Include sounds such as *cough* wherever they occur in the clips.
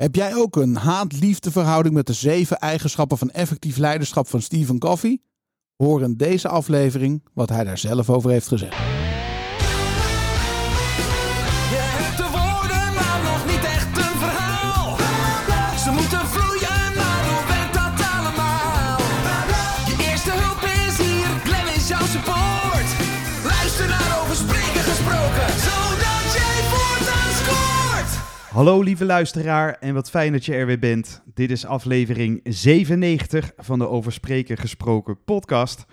Heb jij ook een haat-liefde verhouding met de zeven eigenschappen van effectief leiderschap van Stephen Covey? Hoor in deze aflevering wat hij daar zelf over heeft gezegd. Hallo lieve luisteraar en wat fijn dat je er weer bent. Dit is aflevering 97 van de Over Spreken Gesproken podcast.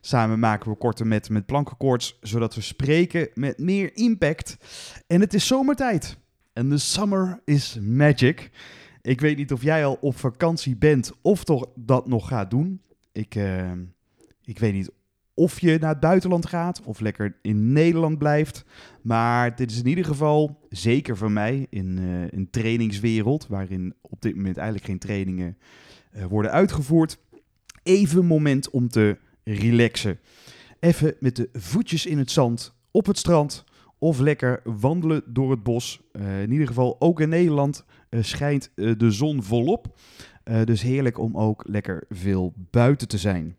Samen maken we korte met met plankenkoorts, zodat we spreken met meer impact. En het is zomertijd. En de summer is magic. Ik weet niet of jij al op vakantie bent of toch dat nog gaat doen. Ik, eh, ik weet niet of je naar het buitenland gaat of lekker in Nederland blijft. Maar dit is in ieder geval, zeker voor mij, in eh, een trainingswereld, waarin op dit moment eigenlijk geen trainingen eh, worden uitgevoerd, even een moment om te relaxen. Even met de voetjes in het zand, op het strand of lekker wandelen door het bos. Eh, in ieder geval, ook in Nederland schijnt de zon volop. Dus heerlijk om ook lekker veel buiten te zijn.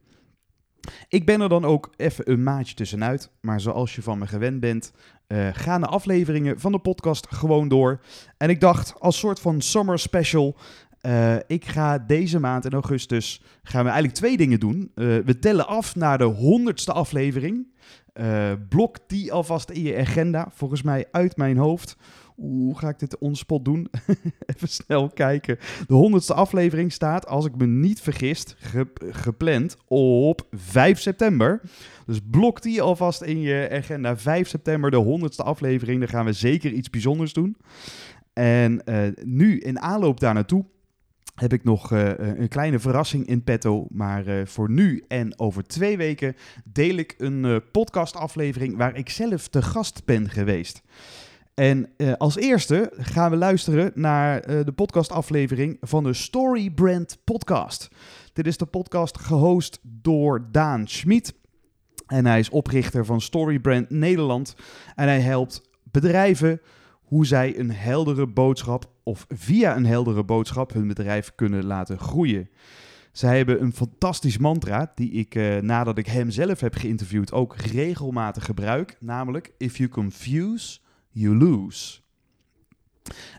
Ik ben er dan ook even een maatje tussenuit. Maar zoals je van me gewend bent, eh, gaan de afleveringen van de podcast gewoon door. En ik dacht, als soort van summer special, eh, ik ga deze maand in augustus, gaan we eigenlijk twee dingen doen. Eh, we tellen af naar de honderdste aflevering. Blok die alvast in je agenda, volgens mij uit mijn hoofd. Hoe ga ik dit onspot doen? *laughs* Even snel kijken. De honderdste aflevering staat, als ik me niet vergis, ge- gepland op 5 september. Dus blok die alvast in je agenda. 5 september, de honderdste aflevering. Daar gaan we zeker iets bijzonders doen. En eh, nu, in aanloop daar naartoe, heb ik nog eh, een kleine verrassing in petto. Maar eh, voor nu en over twee weken deel ik een eh, podcastaflevering waar ik zelf te gast ben geweest. En eh, als eerste gaan we luisteren naar eh, de podcastaflevering van de Story Brand Podcast. Dit is de podcast gehost door Daan Schmid. En hij is oprichter van Story Brand Nederland. En hij helpt bedrijven hoe zij een heldere boodschap of via een heldere boodschap hun bedrijf kunnen laten groeien. Zij hebben een fantastisch mantra die ik eh, nadat ik hem zelf heb geïnterviewd ook regelmatig gebruik, namelijk if you confuse, you lose.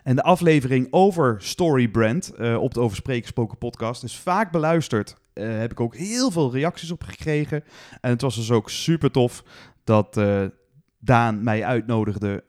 En de aflevering over Storybrand uh, op de Over Spreken Gesproken podcast is vaak beluisterd. Uh, heb ik ook heel veel reacties op gekregen. En het was dus ook super tof dat uh, Daan mij uitnodigde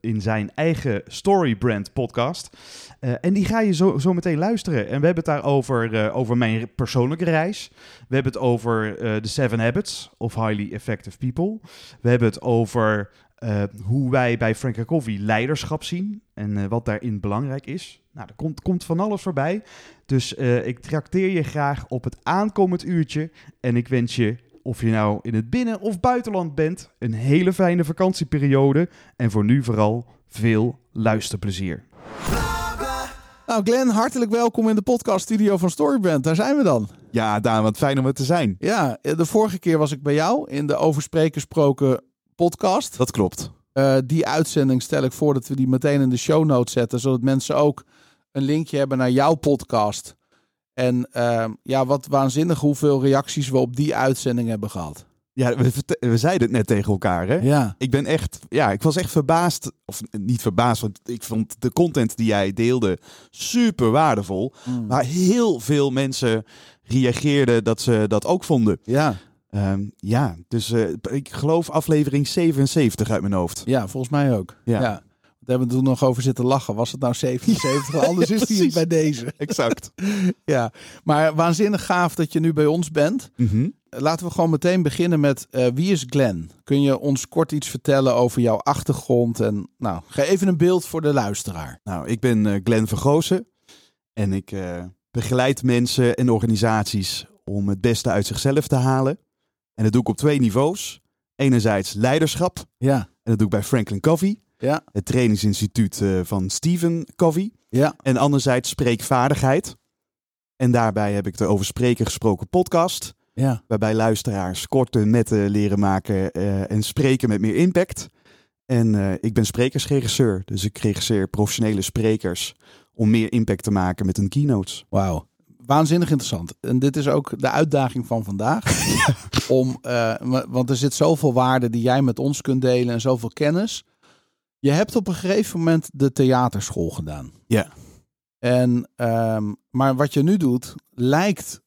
in zijn eigen Storybrand podcast. En die ga je zo, zo meteen luisteren. En we hebben het daar over, over mijn persoonlijke reis. We hebben het over de Seven Habits of Highly Effective People. We hebben het over uh, hoe wij bij Frank Coffee leiderschap zien en uh, wat daarin belangrijk is. Nou, er komt, komt van alles voorbij. Dus uh, ik trakteer je graag op het aankomend uurtje. En ik wens je, of je nou in het binnen- of buitenland bent, een hele fijne vakantieperiode. En voor nu vooral veel luisterplezier. Nou, Glenn, hartelijk welkom in de podcaststudio van Storybrand. Daar zijn we dan. Ja, Daan, wat fijn om er te zijn. Ja, de vorige keer was ik bij jou in de Over Spreken Gesproken podcast. Dat klopt. Uh, die uitzending stel ik voor dat we die meteen in de show notes zetten, zodat mensen ook een linkje hebben naar jouw podcast. En uh, ja, wat waanzinnig hoeveel reacties we op die uitzending hebben gehad. Ja, we, we zeiden het net tegen elkaar, hè? Ja. Ik ben echt, ja, ik was echt verbaasd, of niet verbaasd, want ik vond de content die jij deelde super waardevol. Mm. Maar heel veel mensen reageerden dat ze dat ook vonden. Ja. Um, ja, dus uh, ik geloof aflevering 77 uit mijn hoofd. Ja, volgens mij ook. Ja. ja. We hebben er toen nog over zitten lachen. Was het nou 77? Anders *laughs* ja, is die bij deze. *laughs* Exact. *laughs* ja, maar waanzinnig gaaf dat je nu bij ons bent. Mm -hmm. Laten we gewoon meteen beginnen met uh, wie is Glenn? Kun je ons kort iets vertellen over jouw achtergrond? En nou, ga even een beeld voor de luisteraar. Nou, ik ben uh, Glenn Vergozen en ik begeleid mensen en organisaties om het beste uit zichzelf te halen. En dat doe ik op twee niveaus. Enerzijds leiderschap. Ja. En dat doe ik bij Franklin Covey. Ja. Het trainingsinstituut uh, van Stephen Covey. Ja. En anderzijds spreekvaardigheid. En daarbij heb ik de Over Spreken Gesproken podcast. Ja. Waarbij luisteraars korte netten leren maken uh, en spreken met meer impact. En uh, ik ben sprekersregisseur. Dus ik regisseer professionele sprekers om meer impact te maken met hun keynotes. Wauw. Waanzinnig interessant. En dit is ook de uitdaging van vandaag. *laughs* Om, eh, wa- want er zit zoveel waarde die jij met ons kunt delen en zoveel kennis. Je hebt op een gegeven moment de theaterschool gedaan. Ja. En, ehm, maar wat je nu doet, lijkt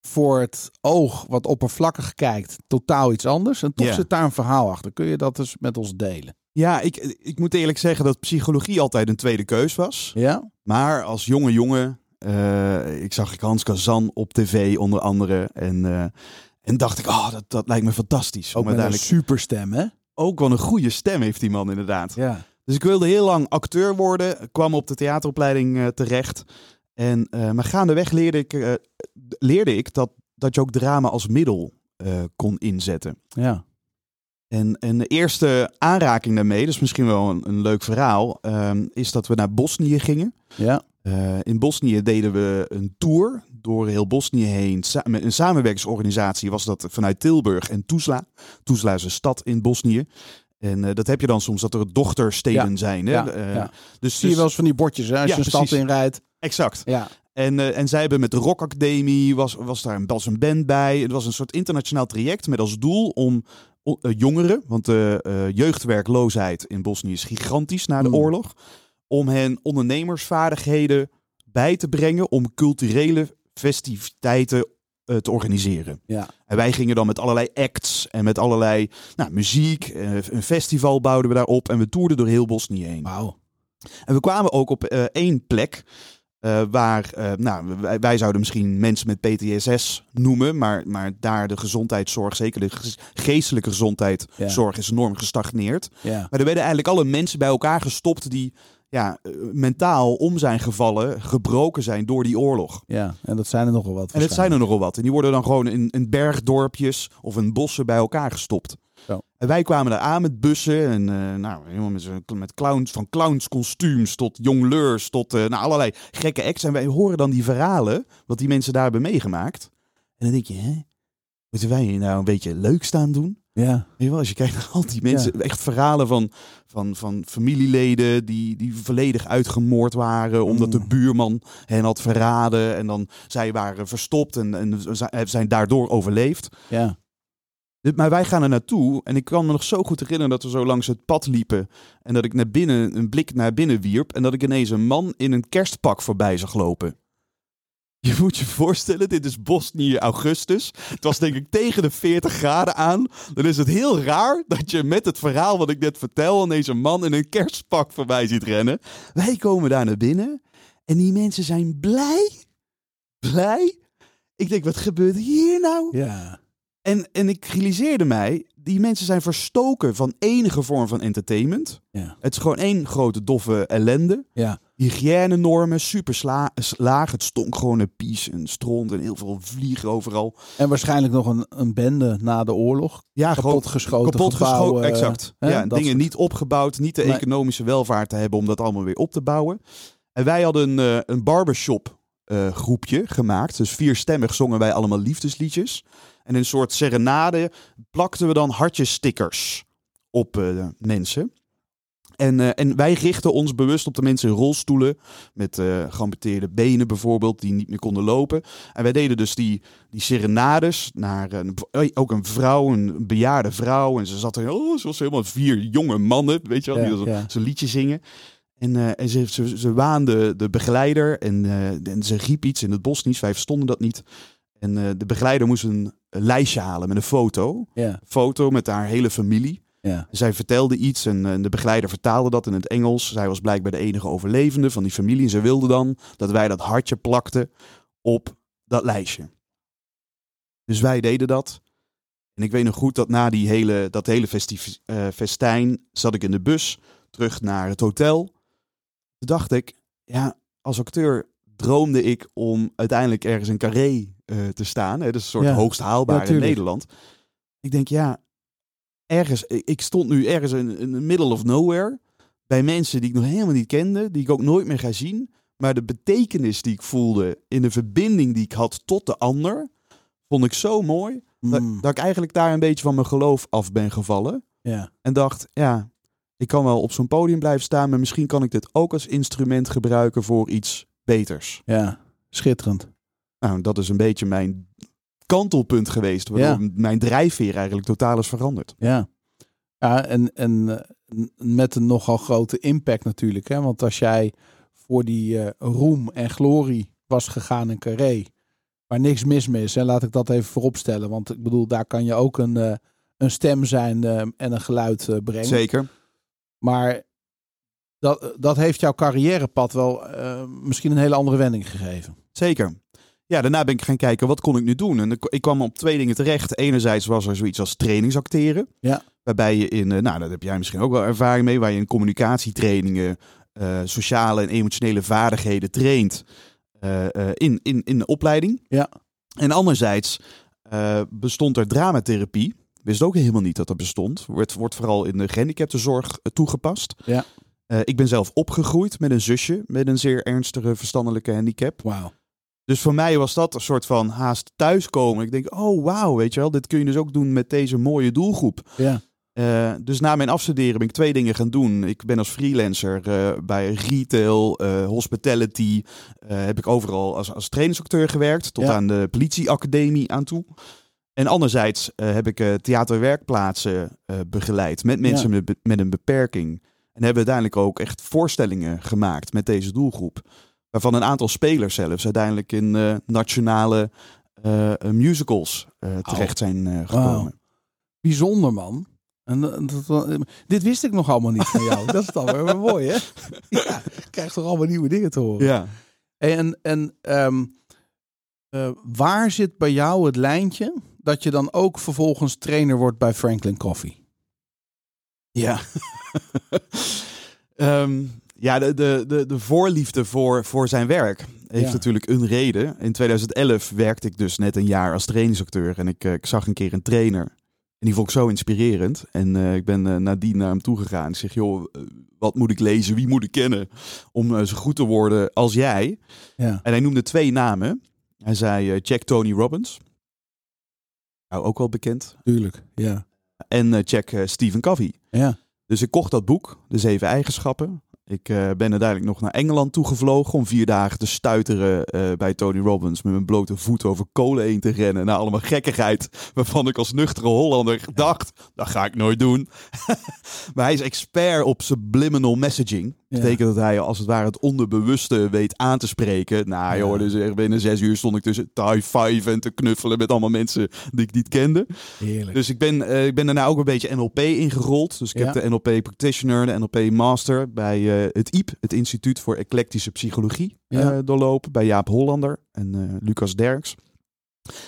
voor het oog wat oppervlakkig kijkt totaal iets anders. En toch Ja. zit daar een verhaal achter. Kun je dat dus met ons delen? Ja, ik, ik moet eerlijk zeggen dat psychologie altijd een tweede keus was. Ja? Maar als jonge jongen, eh, ik zag ik Hans Kazan op tv onder andere. En, eh, en dacht ik, oh, dat, dat lijkt me fantastisch. Ook met een superstem, hè? ook wel een goede stem heeft die man inderdaad. Ja. Dus ik wilde heel lang acteur worden, kwam op de theateropleiding eh, terecht. En, maar gaandeweg leerde ik, leerde ik dat, dat je ook drama als middel kon inzetten. Ja. En, en de eerste aanraking daarmee, dat is misschien wel een, een leuk verhaal, ehm, is dat we naar Bosnië gingen. Ja. Eh, in Bosnië deden we een tour door heel Bosnië heen. Met een samenwerkingsorganisatie was dat vanuit Tilburg en Tuzla. Tuzla is een stad in Bosnië. En eh, dat heb je dan soms dat er dochtersteden Ja. zijn. Hè? Ja, Eh, ja. Dus, Zie je dus- wel eens van die bordjes, hè? Als je een stad inrijdt. Exact. Ja. En, en zij hebben met de Rock Academy, was, was daar een, was een band bij. Het was een soort internationaal traject met als doel om jongeren, want de jeugdwerkloosheid in Bosnië is gigantisch na de Mm. oorlog, om hen ondernemersvaardigheden bij te brengen om culturele festiviteiten eh, te organiseren. Ja. En wij gingen dan met allerlei acts en met allerlei nou, muziek, eh, een festival bouwden we daarop en we toerden door heel Bosnië heen. Wauw. En we kwamen ook op eh, één plek. waar, nou, wij, wij zouden misschien mensen met PTSS noemen, maar, maar daar de gezondheidszorg, zeker de ge- geestelijke gezondheidszorg, is enorm gestagneerd. Ja. Maar er werden eigenlijk alle mensen bij elkaar gestopt die ja, eh, mentaal om zijn gevallen, gebroken zijn door die oorlog. ja, en dat zijn er nogal wat. En het zijn er nogal wat. En die worden dan gewoon in, in bergdorpjes of in bossen bij elkaar gestopt. Zo. En wij kwamen daar aan met bussen en eh, nou, helemaal met, met clowns, van clownskostuums tot jongleurs tot eh, nou, allerlei gekke acts. En wij horen dan die verhalen, wat die mensen daar hebben meegemaakt. En dan denk je, hè, moeten wij hier nou een beetje leuk staan doen? Ja. Wel, als je kijkt naar al die mensen, echt verhalen van, van, van familieleden die, die volledig uitgemoord waren omdat de buurman hen had verraden en dan zij waren verstopt en, en zi- zijn daardoor overleefd. Ja. Maar wij gaan er naartoe en ik kan me nog zo goed herinneren dat we zo langs het pad liepen en dat ik naar binnen een blik naar binnen wierp en dat ik ineens een man in een kerstpak voorbij zag lopen. Je moet je voorstellen, dit is Bosnië augustus. Het was denk ik tegen de 40 graden aan. Dan is het heel raar dat je met het verhaal wat ik net vertel... ineens een man in een kerstpak voorbij ziet rennen. Wij komen daar naar binnen en die mensen zijn blij. Blij. Ik denk, wat gebeurt hier nou? Ja. En, en ik realiseerde mij, die mensen zijn verstoken van enige vorm van entertainment. Ja. Het is gewoon één grote doffe ellende. Ja. Hygiënenormen, super sla- laag. Het stonk gewoon een pies en stront en heel veel vliegen overal. En waarschijnlijk nog een, een bende na de oorlog. Ja, Kapot geschoten kapot geschoten. Exact. hè, ja, dingen soort- niet opgebouwd, niet de Nee. economische welvaart te hebben om dat allemaal weer op te bouwen. En wij hadden een, eh, een barbershop eh, groepje gemaakt. Dus vierstemmig zongen wij allemaal liefdesliedjes. En in een soort serenade plakten we dan hartjesstickers op eh, mensen. En, eh, en wij richten ons bewust op de mensen in rolstoelen. Met eh geamputeerde benen bijvoorbeeld, die niet meer konden lopen. En wij deden dus die, die serenades naar een, eh, ook een vrouw, een bejaarde vrouw. En ze zat er, oh, ze was helemaal vier jonge mannen, weet je wel, Ja, die ja. zo'n liedje zingen. En, en ze, ze, ze waande de begeleider en, en ze riep iets in het Bosnisch. Wij verstonden dat niet. En de begeleider moest een, een lijstje halen met een foto. Ja. Foto met haar hele familie. Ja. Zij vertelde iets en, eh, de begeleider vertaalde dat in het Engels. Zij was blijkbaar de enige overlevende van die familie. En ze wilde dan dat wij dat hartje plakten op dat lijstje. Dus wij deden dat. En ik weet nog goed dat na die hele, dat hele festiv- eh, festijn zat ik in de bus terug naar het hotel. Toen dacht ik, ja, als acteur droomde ik om uiteindelijk ergens in Carré eh, te staan. Hè? Dat is een soort Ja. hoogst haalbaar Ja, in. Nederland. Ik denk, ja, ergens, ik stond nu ergens in, in the middle of nowhere. Bij mensen die ik nog helemaal niet kende, die ik ook nooit meer ga zien. Maar de betekenis die ik voelde in de verbinding die ik had tot de ander, vond ik zo mooi. Dat, Mm. dat ik eigenlijk daar een beetje van mijn geloof af ben gevallen. Ja. En dacht, ja, Ik kan wel op zo'n podium blijven staan, maar misschien kan ik dit ook als instrument gebruiken voor iets beters. Ja, schitterend. Nou, dat is een beetje mijn kantelpunt geweest, waardoor Ja. mijn drijfveer eigenlijk totaal is veranderd. Ja, ja en, en eh, met een nogal grote impact natuurlijk. Hè? Want als jij voor die eh, roem en glorie was gegaan in Carré, waar niks mis mee is, hè? laat ik dat even vooropstellen. Want ik bedoel, daar kan je ook een, eh, een stem zijn en een geluid brengen. Zeker. Maar dat, dat heeft jouw carrièrepad wel misschien een hele andere wending gegeven. Zeker. Ja, daarna ben ik gaan kijken, wat kon ik nu doen? En ik- kwam op twee dingen terecht. Enerzijds was er zoiets als trainingsacteren. Ja. Waarbij je in, eh, nou, dat heb jij misschien ook wel ervaring mee, waar je in communicatietrainingen, eh, sociale en emotionele vaardigheden traint eh, in, in, in de opleiding. Ja. En anderzijds bestond er dramatherapie. Wist ook helemaal niet dat dat bestond. Wordt, wordt vooral in de gehandicaptenzorg eh, toegepast. Ja. Ik ben zelf opgegroeid met een zusje met een zeer ernstige verstandelijke handicap. Wauw. Dus voor mij was dat een soort van haast thuiskomen. Ik denk, oh wauw, weet je wel, dit kun je dus ook doen met deze mooie doelgroep. Ja. Eh, dus na mijn afstuderen ben ik twee dingen gaan doen. Ik ben als freelancer eh, bij retail, eh, hospitality, heb ik overal als, als trainingsacteur gewerkt, tot Ja. aan de politieacademie aan toe. En anderzijds heb ik theaterwerkplaatsen begeleid met mensen Ja. met, met een beperking. En hebben uiteindelijk ook echt voorstellingen gemaakt met deze doelgroep. Waarvan een aantal spelers zelfs uiteindelijk in eh, nationale eh, eh, musicals eh, terecht zijn eh, gekomen. Bijzonder man. En, dat- dit wist ik nog allemaal niet van jou. *laughs* dat is dan weer mooi, hè? Ja, *laughs* je krijgt toch allemaal nieuwe dingen te horen. Ja. En, en ehm, eh, waar zit bij jou het lijntje dat je dan ook vervolgens trainer wordt bij Franklin Coffee? Ja. *laughs* Ehm, ja, de, de, de, de voorliefde voor, voor zijn werk heeft Ja. natuurlijk een reden. In 2011 werkte ik dus net een jaar als trainingsacteur. En ik, eh, ik zag een keer een trainer. En die vond ik zo inspirerend. En eh, ik ben eh, nadien naar hem toegegaan. Ik zeg, joh, wat moet ik lezen? Wie moet ik kennen? Om zo goed te worden als jij. Ja. En hij noemde twee namen. Hij zei check Tony Robbins. Nou, ook wel bekend. Tuurlijk. Ja. En check eh, Stephen Covey. Ja. Dus ik kocht dat boek, De Zeven Eigenschappen. Ik eh, ben uiteindelijk nog naar Engeland toegevlogen om vier dagen te stuiteren eh, bij Tony Robbins. Met mijn blote voet over kolen heen te rennen. Naar allemaal gekkigheid waarvan ik als nuchtere Hollander dacht, dat ga ik nooit doen. *laughs* maar hij is expert op subliminal messaging. Ja. Betekent dat hij als het ware het onderbewuste weet aan te spreken. Nou joh, dus echt binnen zes uur stond ik tussen te high five en te knuffelen met allemaal mensen die ik niet kende. Heerlijk. Dus ik ben, eh, ik ben daarna ook een beetje NLP ingerold. Dus ik heb de NLP Practitioner, de NLP Master bij eh, het IEP, het Instituut voor Eclectische Psychologie, eh, doorlopen. Bij Jaap Hollander en Lucas Derks.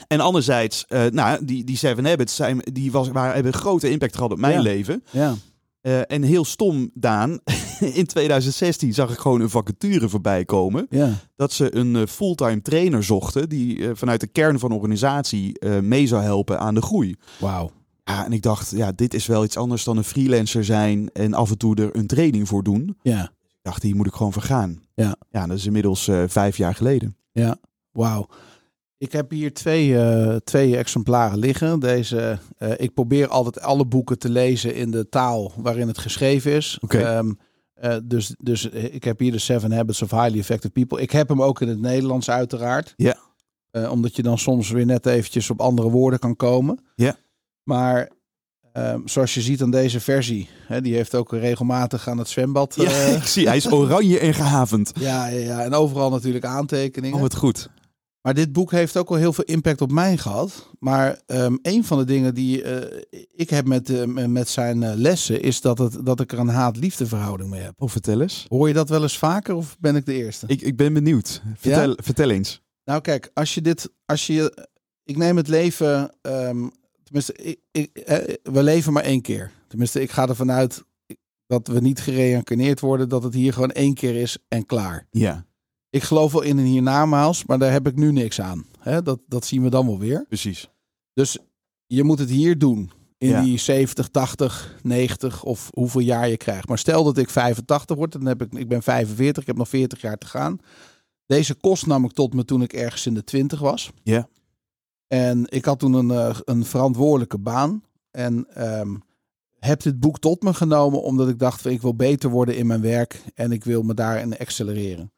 En anderzijds, nou, die, die Seven Habits zijn, die was, waren, hebben een grote impact gehad op mijn Ja. leven. ja. Eh, en heel stom, Daan, *laughs* in 2016 zag ik gewoon een vacature voorbij komen. Ja. Dat ze een eh, fulltime trainer zochten die eh, vanuit de kern van de organisatie mee zou helpen aan de groei. Wauw. Ja, en ik dacht, ja, dit is wel iets anders dan een freelancer zijn en af en toe er een training voor doen. Ja. Ik dacht, hier moet ik gewoon vergaan. Ja. Ja, dat is inmiddels vijf jaar geleden. Ja. Wauw. Ik heb hier twee, eh, twee exemplaren liggen. Deze, eh, ik probeer altijd alle boeken te lezen in de taal waarin het geschreven is. Oké. Ehm, eh, dus, dus ik heb hier de Seven Habits of Highly Effective People. Ik heb hem ook in het Nederlands uiteraard. Ja. Omdat je dan soms weer net eventjes op andere woorden kan komen. Ja. Maar ehm, zoals je ziet aan deze versie, hè, die heeft ook regelmatig aan het zwembad. Ja, *laughs* ik zie, hij is oranje en gehavend. ja, ja, ja, en overal natuurlijk aantekeningen. Oh, wat goed. Maar dit boek heeft ook wel heel veel impact op mij gehad. Maar ehm, een van de dingen die eh, ik heb met, eh, met zijn eh, lessen is dat, het, dat ik er een haat-liefde verhouding mee heb. Oh, vertel eens. Hoor je dat wel eens vaker of ben ik de eerste? Ik, ik ben benieuwd. Vertel, vertel eens. Nou kijk, als je dit, als je, ik neem het leven, ehm, tenminste, ik, ik, we leven maar één keer. Tenminste, ik ga ervan uit dat we niet gereïncarneerd worden, dat het hier gewoon één keer is en klaar. Ja, Ik geloof wel in een hiernamaals, maar daar heb ik nu niks aan. Hè, dat, dat zien we dan wel weer. precies. Dus je moet het hier doen. In Ja. die 70, 80, 90 of hoeveel jaar je krijgt. Maar stel dat ik 85 word, dan heb ik, ik ben 45, ik heb nog 40 jaar te gaan. Deze kost nam ik tot me toen ik ergens in de 20 was. Ja. En ik had toen een, eh, een verantwoordelijke baan. En ehm, heb dit boek tot me genomen omdat ik dacht, ik wil beter worden in mijn werk en ik wil me daarin accelereren.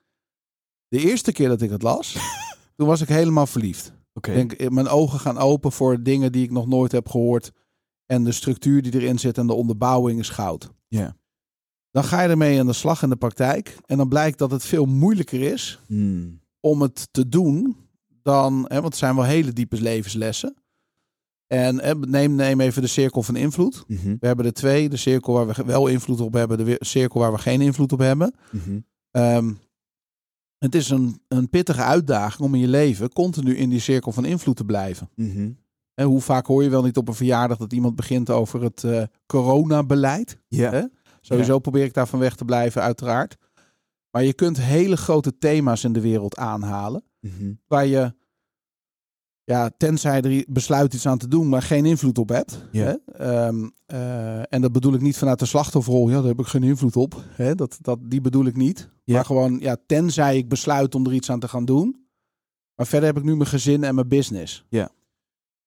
De eerste keer dat ik het las, *laughs* toen was ik helemaal verliefd. Oké. Ik denk, mijn ogen gaan open voor dingen die ik nog nooit heb gehoord. En de structuur die erin zit en de onderbouwing is goud. Ja. Dan ga je ermee aan de slag in de praktijk. En dan blijkt dat het veel moeilijker is Hmm. om het te doen dan, hè, want het zijn wel hele diepe levenslessen. En hè, neem, neem even de cirkel van invloed. Mhm. We hebben er twee. De cirkel waar we wel invloed op hebben, de cirkel waar we geen invloed op hebben. Ehm, het is een, een pittige uitdaging om in je leven continu in die cirkel van invloed te blijven. Mhm. En hoe vaak hoor je wel niet op een verjaardag dat iemand begint over het eh, coronabeleid? Ja. Hè? Sowieso probeer ik daar van weg te blijven, uiteraard. Maar je kunt hele grote thema's in de wereld aanhalen. Mhm. Waar je, ja, tenzij er besluit iets aan te doen, maar geen invloed op hebt. Ja. Hè? Ehm, eh, en dat bedoel ik niet vanuit de slachtofferrol. Ja, daar heb ik geen invloed op. Hè? Dat, dat, die bedoel ik niet. Ja. Maar gewoon, ja, tenzij ik besluit om er iets aan te gaan doen. Maar verder heb ik nu mijn gezin en mijn business. Ja.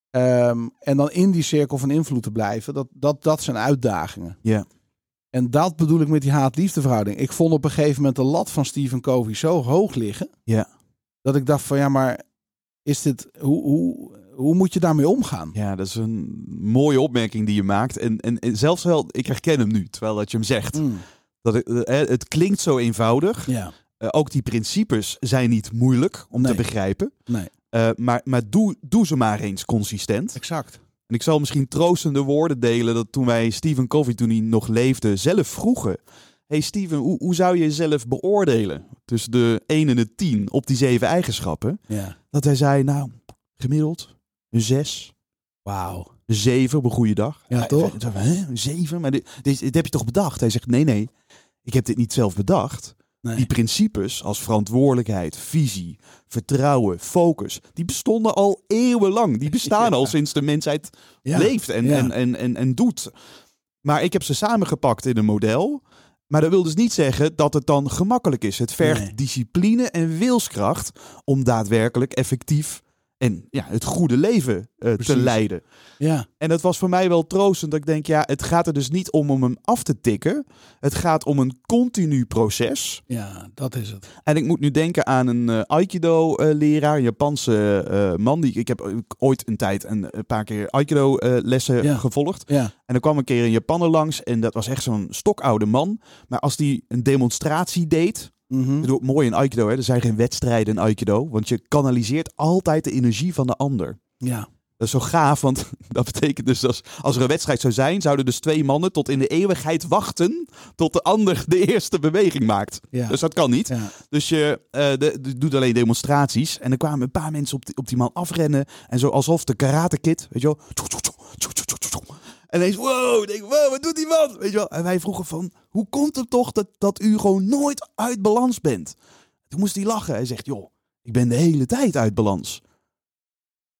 Ehm, en dan in die cirkel van invloed te blijven, dat, dat, dat zijn uitdagingen. Ja. En dat bedoel ik met die haat-liefde verhouding. Ik vond op een gegeven moment de lat van Stephen Covey zo hoog liggen. Ja. Dat ik dacht van ja, maar is dit, hoe, hoe, hoe moet je daarmee omgaan? Ja, dat is een mooie opmerking die je maakt. En, en, en zelfs wel, ik herken hem nu, terwijl dat je hem zegt. Mm, Dat het, eh, het klinkt zo eenvoudig. ja, Eh, ook die principes zijn niet moeilijk om te begrijpen. nee, Eh, maar maar doe, doe ze maar eens consistent. exact. En ik zal misschien troostende woorden delen dat toen wij Stephen Covey, toen hij nog leefde, zelf vroegen. Hey Steven, hoe, hoe zou je jezelf beoordelen tussen de 1 en de 10 op die zeven eigenschappen? Ja, Dat hij zei, nou, gemiddeld een 6, wauw. een 7 op een goede dag. Ja, toch? Hè, een 7? Maar dit, dit, dit heb je toch bedacht? Hij zegt, nee, nee, ik heb dit niet zelf bedacht. Nee. Die principes als verantwoordelijkheid, visie, vertrouwen, focus, die bestonden al eeuwenlang. Die bestaan *laughs* al sinds de mensheid leeft en, en, en, en, en doet. Maar ik heb ze samengepakt in een model. Maar dat wil dus niet zeggen dat het dan gemakkelijk is. Het vergt Nee. discipline en wilskracht om daadwerkelijk effectief en ja, het goede leven eh, te leiden. Ja, En dat was voor mij wel troostend. Dat ik denk, ja, het gaat er dus niet om om hem af te tikken. Het gaat om een continu proces. ja, dat is het. En ik moet nu denken aan een eh, Aikido-leraar, een Japanse eh, man. Die, ik heb ooit een tijd een, een paar keer Aikido-lessen Ja. gevolgd. Ja, En er kwam een keer een Japanner langs. En dat was echt zo'n stokoude man. Maar als die een demonstratie deed. Mhm. Ik bedoel, mooi in Aikido, hè? er zijn geen wedstrijden in Aikido. Want je kanaliseert altijd de energie van de ander. ja, Dat is zo gaaf, want dat betekent dus als, als er een wedstrijd zou zijn, zouden dus twee mannen tot in de eeuwigheid wachten tot de ander de eerste beweging maakt. ja. Dus dat kan niet. ja. Dus je eh, de, de- doet alleen demonstraties. En er kwamen een paar mensen op die, op die man afrennen. En zo alsof de karate kid, weet je wel. En ineens, wow, denk, wow, wat doet die man? Weet je wel. En wij vroegen van, hoe komt het toch dat, dat u gewoon nooit uit balans bent? Toen moest hij lachen. Hij zegt, joh, ik ben de hele tijd uit balans.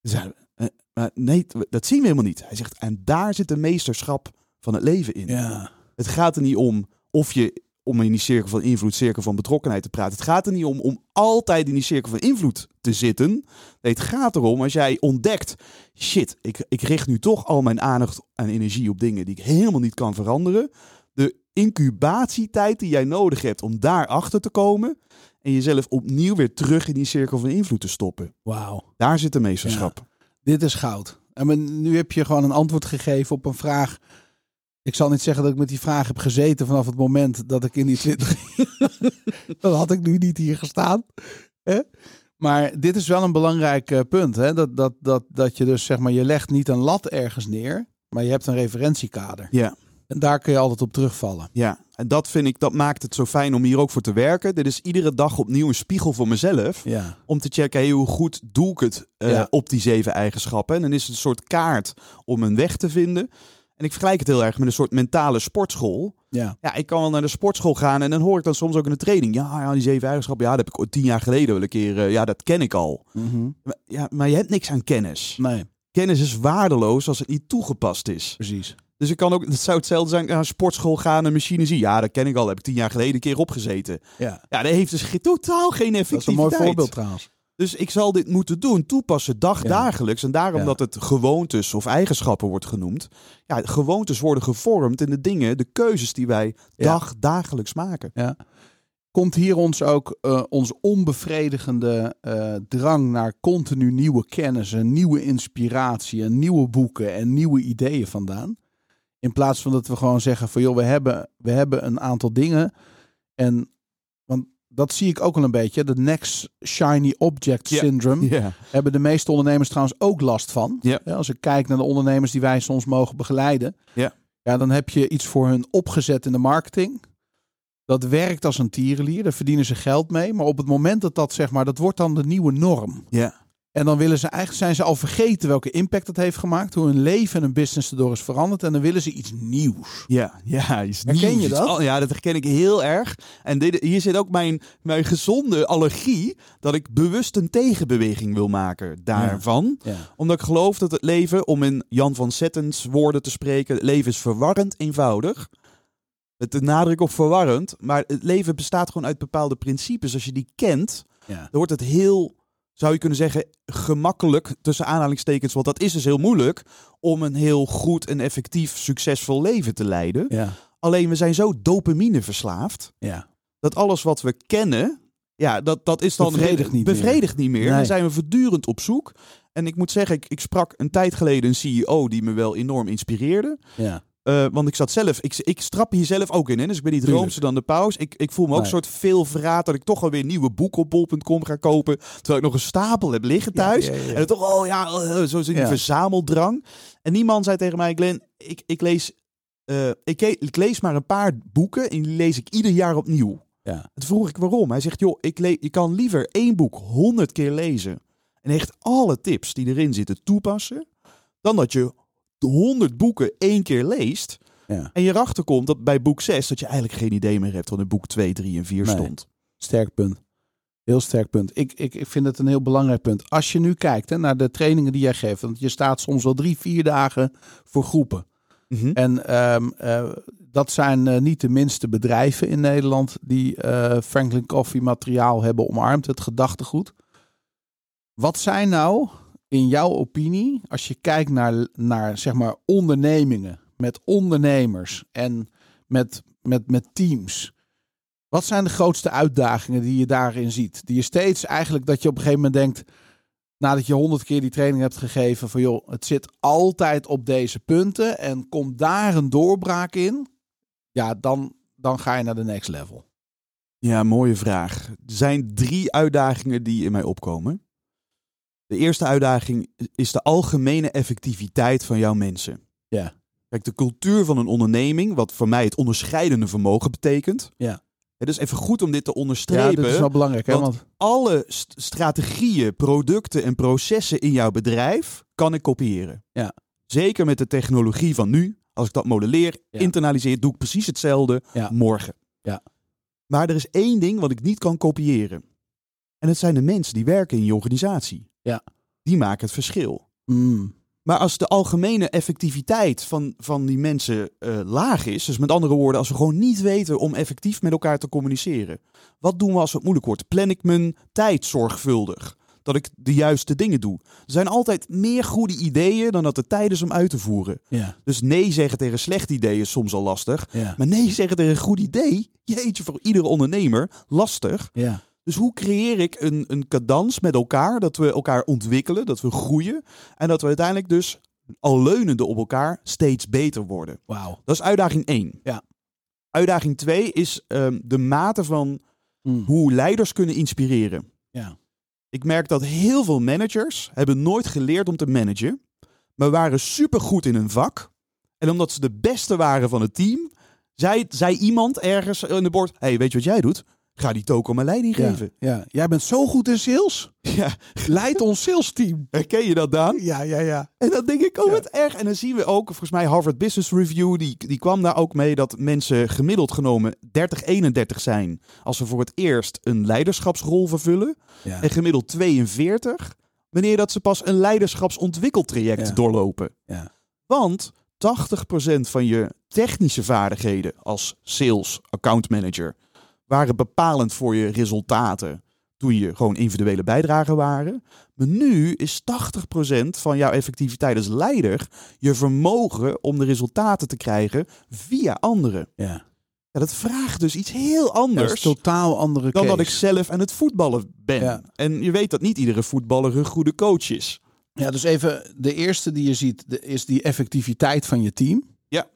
Toen zeiden we, eh, maar nee, dat zien we helemaal niet. Hij zegt, en daar zit de meesterschap van het leven in. ja. Het gaat er niet om of je om in die cirkel van invloed, cirkel van betrokkenheid te praten. Het gaat er niet om om altijd in die cirkel van invloed te zitten. Nee, het gaat erom als jij ontdekt, shit, ik, ik richt nu toch al mijn aandacht en energie op dingen die ik helemaal niet kan veranderen. De incubatietijd die jij nodig hebt om daarachter te komen en jezelf opnieuw weer terug in die cirkel van invloed te stoppen. Wauw. Daar zit de meesterschap. Dit is goud. En nu heb je gewoon een antwoord gegeven op een vraag. Ik zal niet zeggen dat ik met die vraag heb gezeten vanaf het moment dat ik in die 20. *laughs* Dan had ik nu niet hier gestaan. Hè? Maar dit is wel een belangrijk eh, punt. Hè? Dat, dat, dat, dat je dus zeg maar, je legt niet een lat ergens neer, maar je hebt een referentiekader. Ja. En daar kun je altijd op terugvallen. Ja, en dat vind ik, dat maakt het zo fijn om hier ook voor te werken. Dit is iedere dag opnieuw een spiegel voor mezelf. Ja, Om te checken, hey, hoe goed doe ik het eh, Ja. op die zeven eigenschappen. En dan is het een soort kaart om een weg te vinden. En ik vergelijk het heel erg met een soort mentale sportschool. ja, Ja, ik kan wel naar de sportschool gaan en dan hoor ik dan soms ook in de training. Ja, ja die zeven eigenschappen, ja, dat heb ik ooit tien jaar geleden wel een keer. eh, ja, dat ken ik al. Mhm. Maar, ja, maar je hebt niks aan kennis. nee, Kennis is waardeloos als het niet toegepast is. precies. Dus ik kan ook, het zou hetzelfde zijn, naar een sportschool gaan, een machine zien. Ja, dat ken ik al, heb ik tien jaar geleden een keer opgezeten. Ja, Ja, dat heeft dus totaal geen dat effectiviteit. is een mooi voorbeeld trouwens. Dus ik zal dit moeten doen, toepassen dagdagelijks. En daarom Ja. dat het gewoontes of eigenschappen wordt genoemd. Ja, gewoontes worden gevormd in de dingen, de keuzes die wij Ja. dagdagelijks maken. Komt hier ons ook eh, ons onbevredigende eh, drang naar continu nieuwe kennis, een nieuwe inspiratie, en nieuwe boeken en nieuwe ideeën vandaan? In plaats van dat we gewoon zeggen van joh, we hebben, we hebben een aantal dingen. En dat zie ik ook al een beetje. De next shiny object Ja. syndrome. Ja. Hebben de meeste ondernemers trouwens ook last van. Ja. als ik kijk naar de ondernemers die wij soms mogen begeleiden. Ja. Ja, dan heb je iets voor hun opgezet in de marketing. Dat werkt als een tierenlier. Daar verdienen ze geld mee. Maar op het moment dat dat zeg maar, dat wordt dan de nieuwe norm. Ja. En dan willen ze eigenlijk zijn ze al vergeten welke impact dat heeft gemaakt. Hoe hun leven en hun business erdoor is veranderd. En dan willen ze iets nieuws. Ja, ja, is Herken nieuws, je iets dat? al- ja, dat herken ik heel erg. En dit, hier zit ook mijn, mijn gezonde allergie dat ik bewust een tegenbeweging wil maken daarvan. Ja. Omdat ik geloof dat het leven, om in Jan van Zettens woorden te spreken, het leven is verwarrend eenvoudig. Met de nadruk op verwarrend. Maar het leven bestaat gewoon uit bepaalde principes. Als je die kent, Ja. dan wordt het heel, zou je kunnen zeggen, gemakkelijk, tussen aanhalingstekens, want dat is dus heel moeilijk, om een heel goed en effectief, succesvol leven te leiden. Ja. Alleen we zijn zo dopamine verslaafd, Ja. dat alles wat we kennen, ja, dat, dat is dan Bevredigt niet meer. niet meer. Nee. Dan zijn we voortdurend op zoek. En ik moet zeggen, ik, ik sprak een tijd geleden een CEO die me wel enorm inspireerde. Ja. Eh, want ik zat zelf, ik, ik strap hier zelf ook in. Hè? Dus ik ben niet Tuurlijk. roomser dan de paus. Ik, ik voel me ook Nee. een soort veel verraad dat ik toch alweer nieuwe boeken op bol.com ga kopen. Terwijl ik nog een stapel heb liggen thuis. Ja, ja, ja. En toch, oh ja, eh, zo zit die Ja. verzameldrang. En die man zei tegen mij, Glenn, ik, ik, lees, eh, ik, ik lees maar een paar boeken en die lees ik ieder jaar opnieuw. Ja. Toen vroeg ik waarom. Hij zegt, joh, ik je kan liever één boek honderd keer lezen. En echt alle tips die erin zitten toepassen. Dan dat je honderd boeken één keer leest. Ja. En je erachter komt dat bij boek 6 dat je eigenlijk geen idee meer hebt wat in boek 2, 3 en 4 Nee. stond. Sterk punt. Heel sterk punt. Ik, ik, ik vind het een heel belangrijk punt. Als je nu kijkt hè, naar de trainingen die jij geeft. Want je staat soms wel drie, vier dagen voor groepen. Mhm. En ehm, eh, dat zijn eh, niet de minste bedrijven in Nederland die eh, Franklin Coffee materiaal hebben omarmd, het gedachtegoed. Wat zijn nou, in jouw opinie, als je kijkt naar, naar zeg maar ondernemingen, met ondernemers en met, met, met teams. Wat zijn de grootste uitdagingen die je daarin ziet? Die je steeds eigenlijk dat je op een gegeven moment denkt, nadat je honderd keer die training hebt gegeven, van joh, het zit altijd op deze punten en komt daar een doorbraak in, ja, dan, dan ga je naar de next level. Ja, mooie vraag. Er zijn drie uitdagingen die in mij opkomen. De eerste uitdaging is de algemene effectiviteit van jouw mensen. Ja. Kijk, de cultuur van een onderneming, wat voor mij het onderscheidende vermogen betekent. Ja. Het is even goed om dit te Ja, onderstrepen. dat is wel belangrijk, hè? want- Want, Alle st- strategieën, producten en processen in jouw bedrijf kan ik kopiëren. Ja. Zeker met de technologie van nu. Als ik dat modelleer, Ja. internaliseer, doe ik precies hetzelfde Ja. morgen. Ja. Maar er is één ding wat ik niet kan kopiëren. En dat zijn de mensen die werken in je organisatie. Ja. Die maken het verschil. mm, Maar als de algemene effectiviteit van, van die mensen eh, laag is, dus met andere woorden, als we gewoon niet weten om effectief met elkaar te communiceren, wat doen we als het moeilijk wordt? Plan ik mijn tijd zorgvuldig? Dat ik de juiste dingen doe. Er zijn altijd meer goede ideeën dan dat er tijd is om uit te voeren. ja, Dus nee zeggen tegen slecht idee is soms al lastig. ja, Maar nee zeggen tegen een goed idee, jeetje voor iedere ondernemer, lastig. ja, Dus hoe creëer ik een, een cadans met elkaar, dat we elkaar ontwikkelen, dat we groeien en dat we uiteindelijk dus al leunende op elkaar steeds beter worden. wauw. Dat is uitdaging 1. Ja. Uitdaging 2 is ehm, de mate van Mm, hoe leiders kunnen inspireren. ja, Ik merk dat heel veel managers hebben nooit geleerd om te managen, maar waren supergoed in hun vak. En omdat ze de beste waren van het team, zei, zei iemand ergens in de bord, hey, weet je wat jij doet? Ga die token maar leiding ja, geven. ja. Jij bent zo goed in sales. *laughs* Ja, Leid ons sales team. herken je dat, Daan? Ja, ja, ja. En dan denk ik, oh Ja. wat erg. En dan zien we ook, volgens mij Harvard Business Review, die, die kwam daar ook mee dat mensen gemiddeld genomen 30, 31 zijn. Als ze voor het eerst een leiderschapsrol vervullen. ja. En gemiddeld 42, wanneer dat ze pas een leiderschapsontwikkeltraject Ja. doorlopen. Ja. Want 80% van je technische vaardigheden als sales, account manager, waren bepalend voor je resultaten toen je gewoon individuele bijdragen waren. Maar nu is 80% van jouw effectiviteit als leider je vermogen om de resultaten te krijgen via anderen. Ja. Ja, dat vraagt dus iets heel anders totaal andere dan dat ik zelf aan het voetballen ben. Ja. En je weet dat niet iedere voetballer een goede coach is. Ja, dus even de eerste die je ziet de- is die effectiviteit van je team. Ja.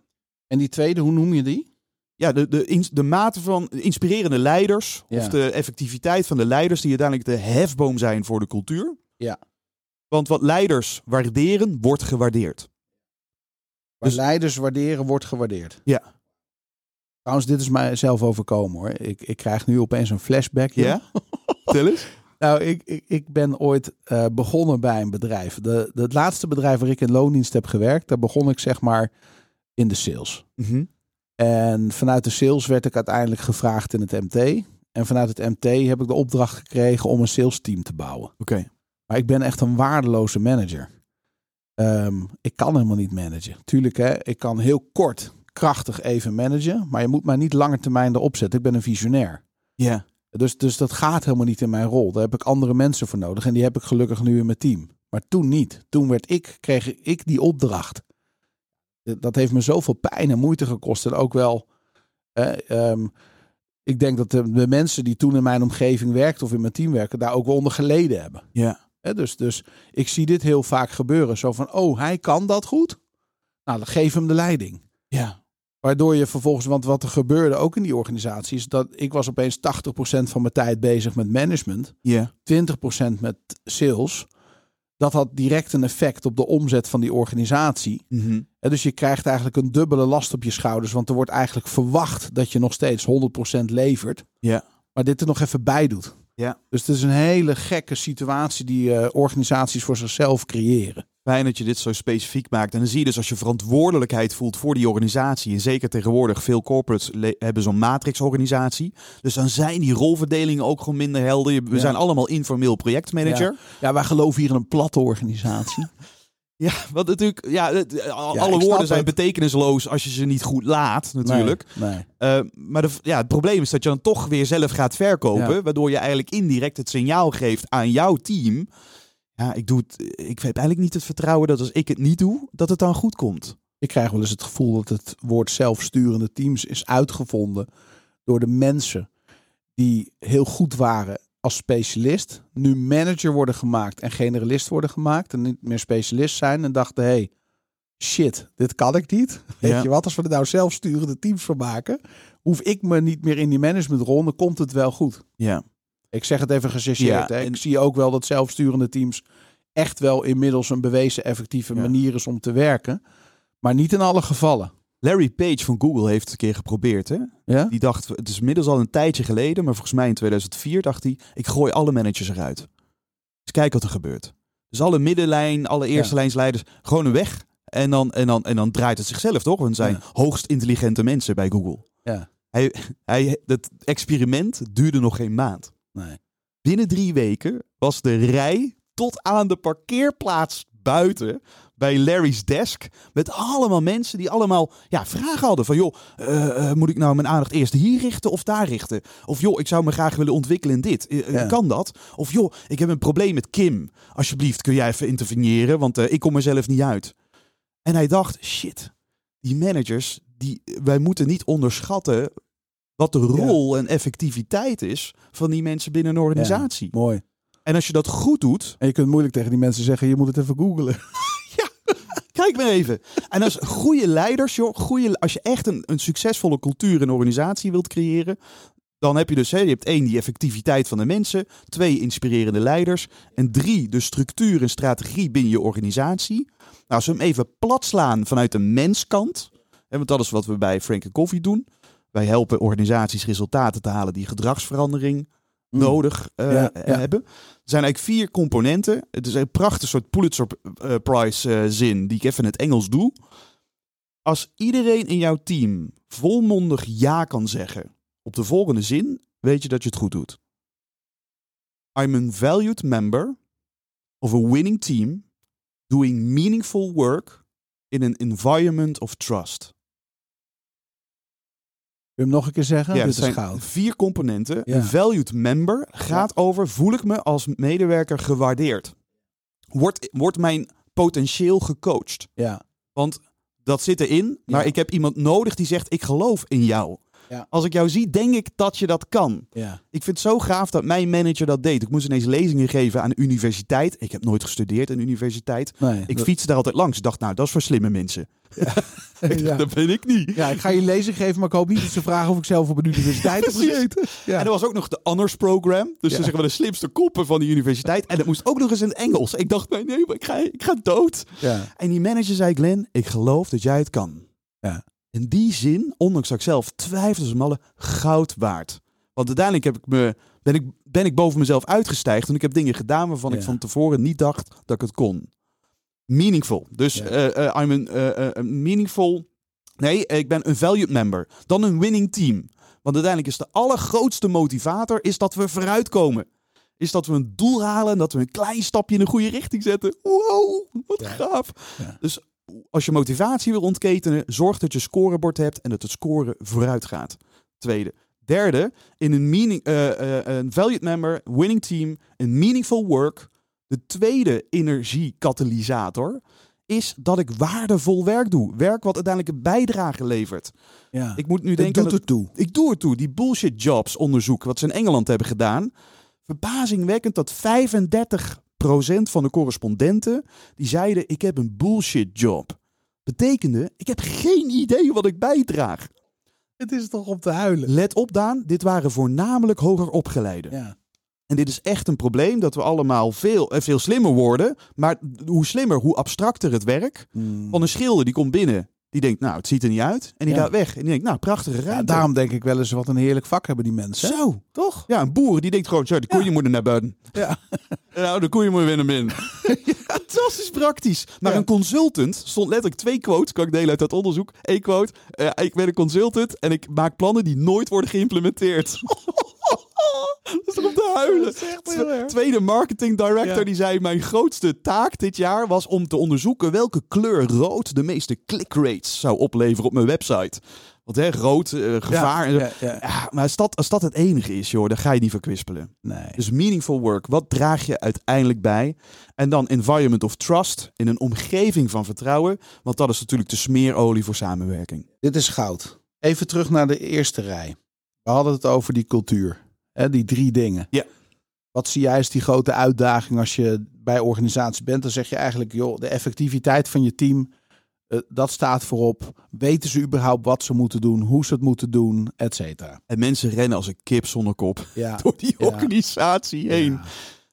En die tweede, hoe noem je die? Ja, de, de, de mate van inspirerende leiders, Ja. of de effectiviteit van de leiders die uiteindelijk de hefboom zijn voor de cultuur. Ja. Want wat leiders waarderen, wordt gewaardeerd. Waar Dus- leiders waarderen, wordt gewaardeerd. Ja. Trouwens, dit is mij zelf overkomen hoor. Ik, ik krijg nu opeens een flashback. Ja? Tel eens. *laughs* Nou, ik, ik, ik ben ooit eh, begonnen bij een bedrijf. De, de, het laatste bedrijf waar ik in loondienst heb gewerkt, daar begon ik zeg maar in de sales. Mhm. En vanuit de sales werd ik uiteindelijk gevraagd in het MT. En vanuit het MT heb ik de opdracht gekregen om een sales team te bouwen. Oké. Maar ik ben echt een waardeloze manager. Ehm, ik kan helemaal niet managen. Tuurlijk, hè, ik kan heel kort, krachtig even managen. Maar je moet mij niet langer termijn erop zetten. Ik ben een visionair. Ja. Dus, dus dat gaat helemaal niet in mijn rol. Daar heb ik andere mensen voor nodig. En die heb ik gelukkig nu in mijn team. Maar toen niet. Toen werd ik, kreeg ik die opdracht. Dat heeft me zoveel pijn en moeite gekost. En ook wel. eh, ehm, ik denk dat de, de mensen die toen in mijn omgeving werkten of in mijn team werken, daar ook wel onder geleden hebben. Ja. Dus, dus ik zie dit heel vaak gebeuren. Zo van, oh, hij kan dat goed. Nou, dan geef hem de leiding. Ja. Waardoor je vervolgens, want wat er gebeurde ook in die organisatie, is dat ik was opeens 80% van mijn tijd bezig met management, Ja. 20% met sales. Dat had direct een effect op de omzet van die organisatie. En dus je krijgt eigenlijk een dubbele last op je schouders, want er wordt eigenlijk verwacht dat je nog steeds 100% levert, Ja. maar dit er nog even bij doet. Ja. Dus het is een hele gekke situatie die eh, organisaties voor zichzelf creëren. Fijn dat je dit zo specifiek maakt. En dan zie je dus als je verantwoordelijkheid voelt voor die organisatie. En zeker tegenwoordig, veel corporates hebben zo'n matrix-organisatie. Dus dan zijn die rolverdelingen ook gewoon minder helder. We Ja. zijn allemaal informeel projectmanager. Ja, wij geloven hier in een platte organisatie. *laughs* Ja, wat natuurlijk, ja, Ja, alle woorden zijn het. betekenisloos als je ze niet goed laat, natuurlijk. Nee, nee. Eh, maar de, ja, het probleem is dat je dan toch weer zelf gaat verkopen, Ja. waardoor je eigenlijk indirect het signaal geeft aan jouw team. Ja, ik, doe het, ik heb eigenlijk niet het vertrouwen dat als ik het niet doe, dat het dan goed komt. Ik krijg wel eens het gevoel dat het woord zelfsturende teams is uitgevonden door de mensen die heel goed waren als specialist, nu manager worden gemaakt en generalist worden gemaakt en niet meer specialist zijn en dachten, hey, shit, dit kan ik niet. *laughs* Weet Ja. je wat, als we er nou zelfsturende teams van maken, hoef ik me niet meer in die managementrol, dan komt het wel goed. Ja, Ik zeg het even gechargeerd. Ja, hè. en- Ik zie ook wel dat zelfsturende teams echt wel inmiddels een bewezen effectieve Ja. manier is om te werken. Maar niet in alle gevallen. Larry Page van Google heeft het een keer geprobeerd. Hè? Ja? Die dacht, het is inmiddels al een tijdje geleden, maar volgens mij in 2004 dacht hij, ik gooi alle managers eruit. Dus kijk wat er gebeurt. Dus alle middenlijn, alle eerste Ja. lijnsleiders, gewoon weg. En dan, en, dan, en dan draait het zichzelf toch? Want het zijn Ja. hoogst intelligente mensen bij Google. Ja. Hij, hij, dat experiment duurde nog geen maand. Nee. Binnen drie weken was de rij tot aan de parkeerplaats buiten bij Larry's desk. Met allemaal mensen die allemaal ja, vragen hadden. Van joh, eh, eh, moet ik nou mijn aandacht eerst hier richten of daar richten? Of joh, ik zou me graag willen ontwikkelen in dit. Eh, Ja. Kan dat? Of joh, ik heb een probleem met Kim. Alsjeblieft, kun jij even interveneren? Want ik kom er zelf niet uit. En hij dacht, shit, die managers, die, wij moeten niet onderschatten wat de rol en effectiviteit is van die mensen binnen een organisatie. Mooi. En als je dat goed doet, En je kunt moeilijk tegen die mensen zeggen, je moet het even googlen. *laughs* *laughs* kijk maar even. En als goede leiders, joh, goede, als je echt een, een succesvolle cultuur een organisatie wilt creëren, dan heb je dus, hè, je hebt één, die effectiviteit van de mensen, twee, inspirerende leiders, en drie, de structuur en strategie binnen je organisatie. Nou, als we hem even plat slaan vanuit de menskant, hè, want dat is wat we bij Frank Coffee doen. Wij helpen organisaties resultaten te halen die gedragsverandering Mm. nodig eh, Ja, eh, ja. hebben. Er zijn eigenlijk vier componenten. Het is een prachtig soort Pulitzer eh, Prize zin die ik even in het Engels doe. Als iedereen in jouw team volmondig ja kan zeggen op de volgende zin, weet je dat je het goed doet. I'm a valued member of a winning team doing meaningful work in an environment of trust. Je hem nog een keer zeggen? Ja, Dit is zijn goud. vier componenten. Ja. Een valued member gaat over, voel ik me als medewerker gewaardeerd? Wordt, wordt mijn potentieel gecoacht? Ja. Want dat zit erin, maar ik heb iemand nodig die zegt, ik geloof in jou. Ja. Als ik jou zie, denk ik dat je dat kan. Ja. Ik vind het zo gaaf dat mijn manager dat deed. Ik moest ineens lezingen geven aan de universiteit. Ik heb nooit gestudeerd aan de universiteit. Nee, Ik dat- fietste daar altijd langs. Ik dacht, nou, dat is voor slimme mensen. *laughs* ja. Dat ben ik niet. ja, ik ga je lezing geven, maar ik hoop niet dat ze vragen of ik zelf op een universiteit heb gezeten. Ja. En er was ook nog de honors program. Dus ze zeggen we de slimste koppen van de universiteit. En dat moest ook nog eens in het Engels. Ik dacht, nee, nee, maar ik ga, ik ga dood. Ja. En die manager zei, Glenn, ik geloof dat jij het kan. Ja. In die zin, ondanks dat ik zelf twijfelde, is malle goud waard. Want uiteindelijk heb ik me, ben, ik, ben ik boven mezelf uitgestijgd. En ik heb dingen gedaan waarvan ik van tevoren niet dacht dat ik het kon. Meaningful. Dus Ja. eh, eh, I'm een eh, meaningful... Nee, ik ben een valued member. Dan een winning team. Want uiteindelijk is de allergrootste motivator is dat we vooruitkomen. Is dat we een doel halen en dat we een klein stapje in de goede richting zetten. Wow, wat Ja. gaaf. Ja. Dus als je motivatie wil ontketenen, zorg dat je scorebord hebt en dat het scoren vooruit gaat. Tweede. Derde, in een, meaning, eh, eh, een valued member, winning team, een meaningful work. De tweede energiekatalysator is dat ik waardevol werk doe. Werk wat uiteindelijk een bijdrage levert. Ja. Ik moet nu Het denken... doet aan er toe. ik doe het toe. Die bullshit jobs onderzoek wat ze in Engeland hebben gedaan. Verbazingwekkend dat 35% van de correspondenten die zeiden ik heb een bullshit job. Betekende ik heb geen idee wat ik bijdraag. Het is toch om te huilen. Let op Daan, dit waren voornamelijk hoger opgeleiden. Ja. En dit is echt een probleem dat we allemaal veel, eh, veel slimmer worden. Maar hoe slimmer, hoe abstracter het werk. Mm. Van een schilder die komt binnen. Die denkt, nou, het ziet er niet uit. En die Ja. gaat weg. En die denkt, nou, prachtige ruimte. Ja, daarom denk ik wel eens wat een heerlijk vak hebben die mensen. hè? Zo. Toch? Ja, een boer die denkt gewoon, zo, de koeien moeten naar buiten. Ja. *laughs* Nou, de koeien moeten weer naar binnen. *laughs* Fantastisch praktisch. Maar Ja. een consultant stond letterlijk twee quotes, kan ik delen uit dat onderzoek. Eén quote, eh, ik ben een consultant en ik maak plannen die nooit worden geïmplementeerd. *laughs* Dat is toch om te huilen. Twe- Tweede marketing director Ja. die zei: Mijn grootste taak dit jaar was om te onderzoeken welke kleur rood de meeste click rates zou opleveren op mijn website. Want hè, rood, eh, gevaar. Ja, ja. Ja, maar als dat, als dat het enige is, joh, dan ga je niet verkwispelen. Nee. Dus meaningful work, wat draag je uiteindelijk bij? En dan environment of trust, in een omgeving van vertrouwen. Want dat is natuurlijk de smeerolie voor samenwerking. Dit is goud. Even terug naar de eerste rij. We hadden het over die cultuur. Hè, die drie dingen. Ja. Wat zie jij als die grote uitdaging als je bij organisatie bent? Dan zeg je eigenlijk, joh, de effectiviteit van je team, eh, dat staat voorop. Weten ze überhaupt wat ze moeten doen, hoe ze het moeten doen, et cetera. En mensen rennen als een kip zonder kop *laughs* Ja. door die Ja. organisatie heen. Ja.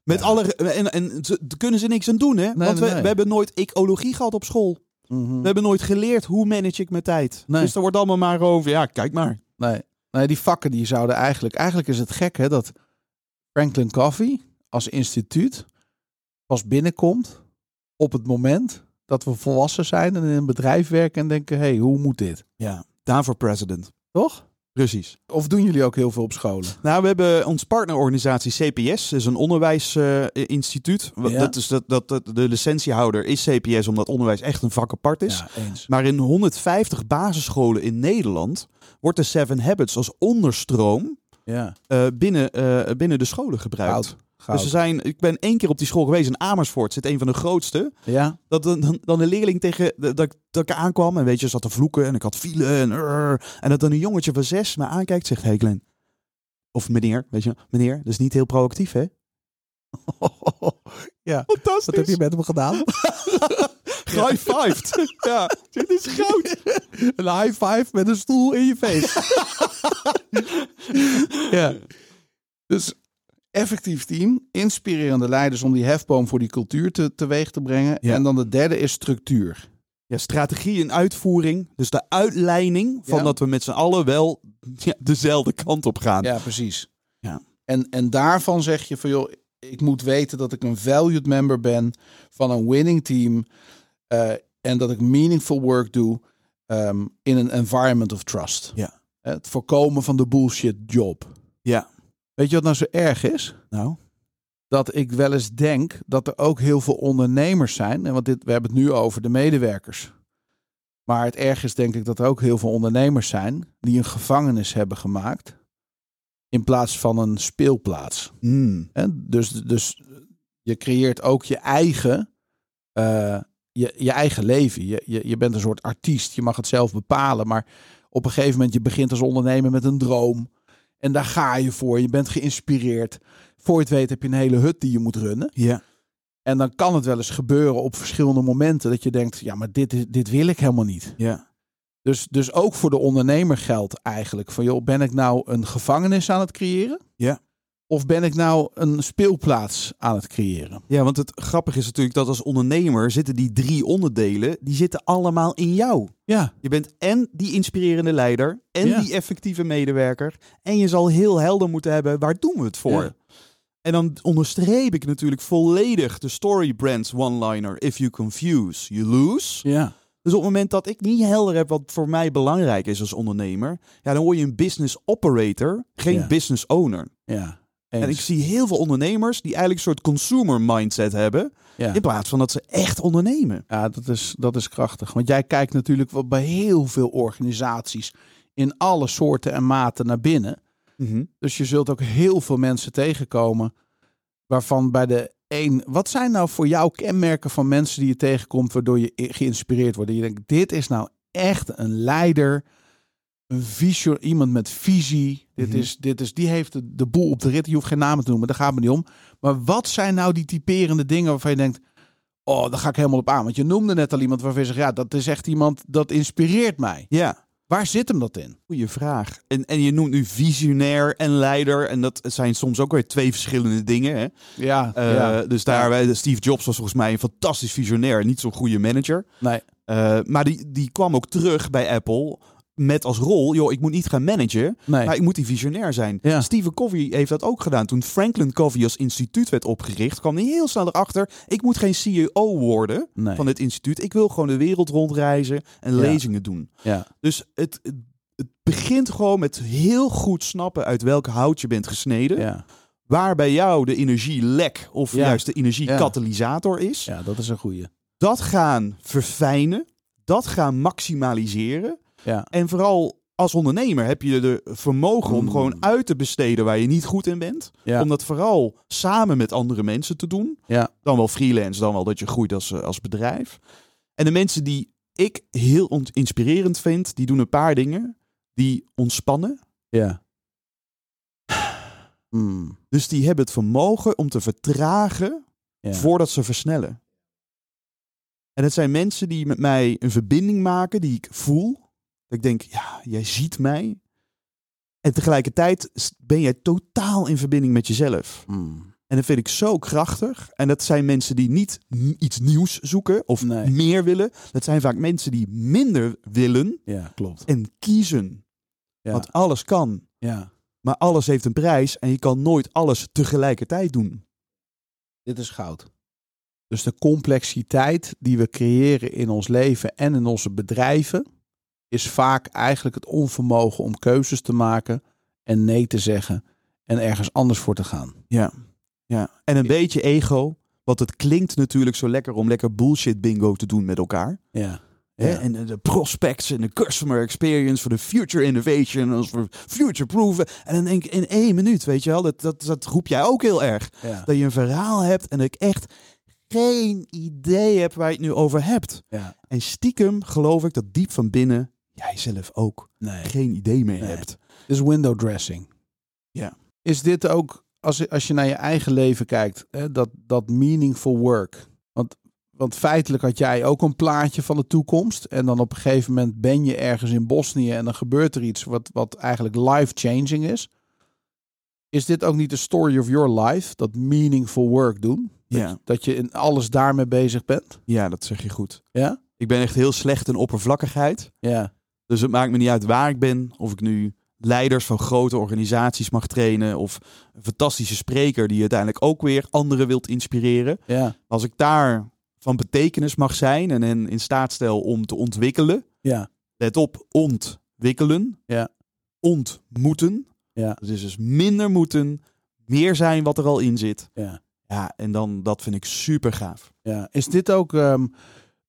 Met alle, en, en ze- kunnen ze niks aan doen, hè? Want nee, we, nee. we hebben nooit ecologie gehad op school. Mhm. We hebben nooit geleerd hoe manage ik mijn tijd. Dus daar wordt allemaal maar over, ja, kijk maar. Nee. nee, die vakken die zouden eigenlijk... Eigenlijk is het gek hè, dat Franklin Coffee als instituut pas binnenkomt op het moment dat we volwassen zijn en in een bedrijf werken en denken, hé, hey, hoe moet dit? Ja, daarvoor president. Toch? Precies. Of doen jullie ook heel veel op scholen? Nou, we hebben ons partnerorganisatie CPS, is een onderwijsinstituut. Ja. dat is dat, dat, dat, de licentiehouder is CPS, omdat onderwijs echt een vak apart is. Ja, eens. Maar in 150 basisscholen in Nederland wordt de Seven Habits als onderstroom Ja, eh, binnen, eh, binnen de scholen gebruikt. Goud. Dus er zijn, ik ben één keer op die school geweest in Amersfoort, zit een van de grootste. Ja, Dat dan, dan, een leerling tegen dat, ik- dat ik aankwam en weet je, zat te vloeken en ik had file en en dat dan een jongetje van zes me aankijkt, zegt hey Glenn, of meneer, weet je, meneer, dat is niet heel proactief hè? *laughs* ja. Fantastisch. Wat heb je met hem gedaan? *laughs* High fived. *laughs* ja, dit is goud. een high five met een stoel in je face. ja. Dus effectief team, inspirerende leiders om die hefboom voor die cultuur te, teweeg te brengen. Ja. En dan de derde is structuur. Ja, strategie en uitvoering, dus de uitleiding van Ja. dat we met z'n allen wel ja, dezelfde kant op gaan. Ja, precies. Ja. En, en daarvan zeg je van joh, ik moet weten dat ik een valued member ben van een winning team. eh, en dat ik meaningful work doe ehm, in een environment of trust. Ja. Het voorkomen van de bullshit job. Ja. Weet je wat nou zo erg is? Nou, Dat ik wel eens denk dat er ook heel veel ondernemers zijn. En want dit, we hebben het nu over de medewerkers. Maar het erg is denk ik dat er ook heel veel ondernemers zijn die een gevangenis hebben gemaakt in plaats van een speelplaats. Hmm. Dus, dus je creëert ook je eigen, eh, je, je eigen leven. Je, je, je bent een soort artiest. Je mag het zelf bepalen. Maar op een gegeven moment, je begint als ondernemer met een droom. En daar ga je voor. Je bent geïnspireerd. Voor je het weet heb je een hele hut die je moet runnen. Ja. En dan kan het wel eens gebeuren op verschillende momenten dat je denkt, ja, maar dit, is, dit wil ik helemaal niet. Ja. Dus, dus ook voor de ondernemer geldt eigenlijk van, joh, ben ik nou een gevangenis aan het creëren? Ja. Of ben ik nou een speelplaats aan het creëren? Ja, want het grappige is natuurlijk dat als ondernemer zitten die drie onderdelen, die zitten allemaal in jou. Ja, Je bent en die inspirerende leider en Ja. die effectieve medewerker. En je zal heel helder moeten hebben, waar doen we het voor? Ja. En dan onderstreep ik natuurlijk volledig de story brands one-liner. If you confuse, you lose. ja, Dus op het moment dat ik niet helder heb wat voor mij belangrijk is als ondernemer, ja, dan word je een business operator, geen Ja. business owner. ja. En ik zie heel veel ondernemers die eigenlijk een soort consumer mindset hebben, ja. in plaats van dat ze echt ondernemen. Ja, dat is, dat is krachtig. Want jij kijkt natuurlijk wel bij heel veel organisaties in alle soorten en maten naar binnen. Dus je zult ook heel veel mensen tegenkomen waarvan bij de een... Wat zijn nou voor jou kenmerken van mensen die je tegenkomt waardoor je geïnspireerd wordt? Dat je denkt, dit is nou echt een leider, een vision, iemand met visie. Dit Mhm. is, dit is, die heeft de, de boel op de rit. Je hoeft geen namen te noemen, daar gaat me niet om. Maar wat zijn nou die typerende dingen waarvan je denkt... Oh, daar ga ik helemaal op aan. Want je noemde net al iemand waarvan je zegt... Ja, dat is echt iemand dat inspireert mij. Ja, Waar zit hem dat in? goede vraag. En, en je noemt nu visionair en leider. En dat zijn soms ook weer twee verschillende dingen. Hè? Ja, Eh, Dus daar, bij Steve Jobs was volgens mij een fantastisch visionair. Niet zo'n goede manager. Nee. Eh, maar die, die kwam ook terug bij Apple met als rol... joh, ik moet niet gaan managen, Nee. maar ik moet die visionair zijn. Ja. Stephen Covey heeft dat ook gedaan. Toen Franklin Covey als instituut werd opgericht... kwam hij heel snel erachter... ik moet geen CEO worden nee. van dit instituut. Ik wil gewoon de wereld rondreizen en Ja. lezingen doen. Ja. Dus het, het, begint gewoon met heel goed snappen... uit welk hout je bent gesneden. Ja. Waar bij jou de energielek of Ja. juist de energiekatalysator is. ja, dat is een goeie. Dat gaan verfijnen. Dat gaan maximaliseren. Ja. En vooral als ondernemer heb je de vermogen om gewoon uit te besteden waar je niet goed in bent. Ja. Om dat vooral samen met andere mensen te doen. Ja. Dan wel freelance, dan wel dat je groeit als, eh, als bedrijf. En de mensen die ik heel inspirerend vind, die doen een paar dingen. Die ontspannen. Ja. *sighs* Hmm. Dus die hebben het vermogen om te vertragen Ja. voordat ze versnellen. En het zijn mensen die met mij een verbinding maken die ik voel. Ik denk, ja, jij ziet mij. En tegelijkertijd ben jij totaal in verbinding met jezelf. Hmm. En dat vind ik zo krachtig. En dat zijn mensen die niet iets nieuws zoeken of Nee. meer willen. Dat zijn vaak mensen die minder willen Ja, klopt. en kiezen. Ja. Want alles kan. ja. Maar alles heeft een prijs en je kan nooit alles tegelijkertijd doen. Dit is goud. Dus de complexiteit die we creëren in ons leven en in onze bedrijven is vaak eigenlijk het onvermogen om keuzes te maken en nee te zeggen en ergens anders voor te gaan. Ja. ja. En een beetje ego. Want het klinkt natuurlijk zo lekker om lekker bullshit bingo te doen met elkaar. Ja. Hè? En de prospects en de customer experience voor de future innovation, als voor future proven. En dan denk ik in één minuut, weet je wel, dat, dat, dat roep jij ook heel erg. Ja. Dat je een verhaal hebt en dat ik echt geen idee heb waar je het nu over hebt. ja. En stiekem geloof ik dat diep van binnen jij zelf ook Nee. geen idee meer Nee. hebt. Is window dressing. Ja. Is dit ook, als, je- als je naar je eigen leven kijkt, hè, dat, dat meaningful work? Want, want feitelijk had jij ook een plaatje van de toekomst. En dan op een gegeven moment ben je ergens in Bosnië en dan gebeurt er iets wat, wat eigenlijk life-changing is. Is dit ook niet de story of your life? Dat meaningful work doen? Dat, Ja. dat je in alles daarmee bezig bent? Ja, dat zeg je goed. Ja? Ik ben echt heel slecht in oppervlakkigheid. Ja. Dus het maakt me niet uit waar ik ben. Of ik nu leiders van grote organisaties mag trainen. Of een fantastische spreker die uiteindelijk ook weer anderen wilt inspireren. Ja. Als ik daar van betekenis mag zijn en hen in staat stel om te ontwikkelen. Ja. Let op, ontwikkelen. Ja. Ontmoeten. Ja. Dus dus minder moeten, meer zijn wat er al in zit. Ja. Ja, en dan dat vind ik super gaaf. Ja, is dit ook. ehm,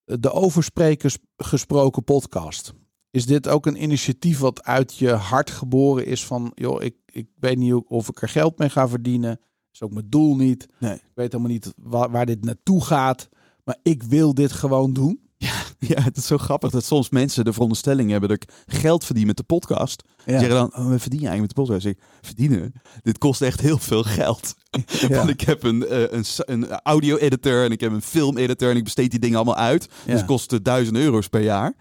de oversprekers gesproken podcast. Is dit ook een initiatief wat uit je hart geboren is van, joh, ik, ik weet niet hoe- of ik er geld mee ga verdienen. is ook mijn doel niet. Nee. Ik weet helemaal niet waar, waar dit naartoe gaat. Maar ik wil dit gewoon doen. Ja, *laughs* het is zo grappig dat soms mensen de veronderstelling hebben dat ik geld verdien met de podcast. Ja. zeggen dan, oh, we verdienen eigenlijk met de podcast. Ik zeg, verdienen? Dit kost echt heel veel geld. Ja. Want ik heb een, eh, een, een audio-editor en ik heb een film-editor en ik besteed die dingen allemaal uit. Dus Ja. het kostte duizend euro's per jaar.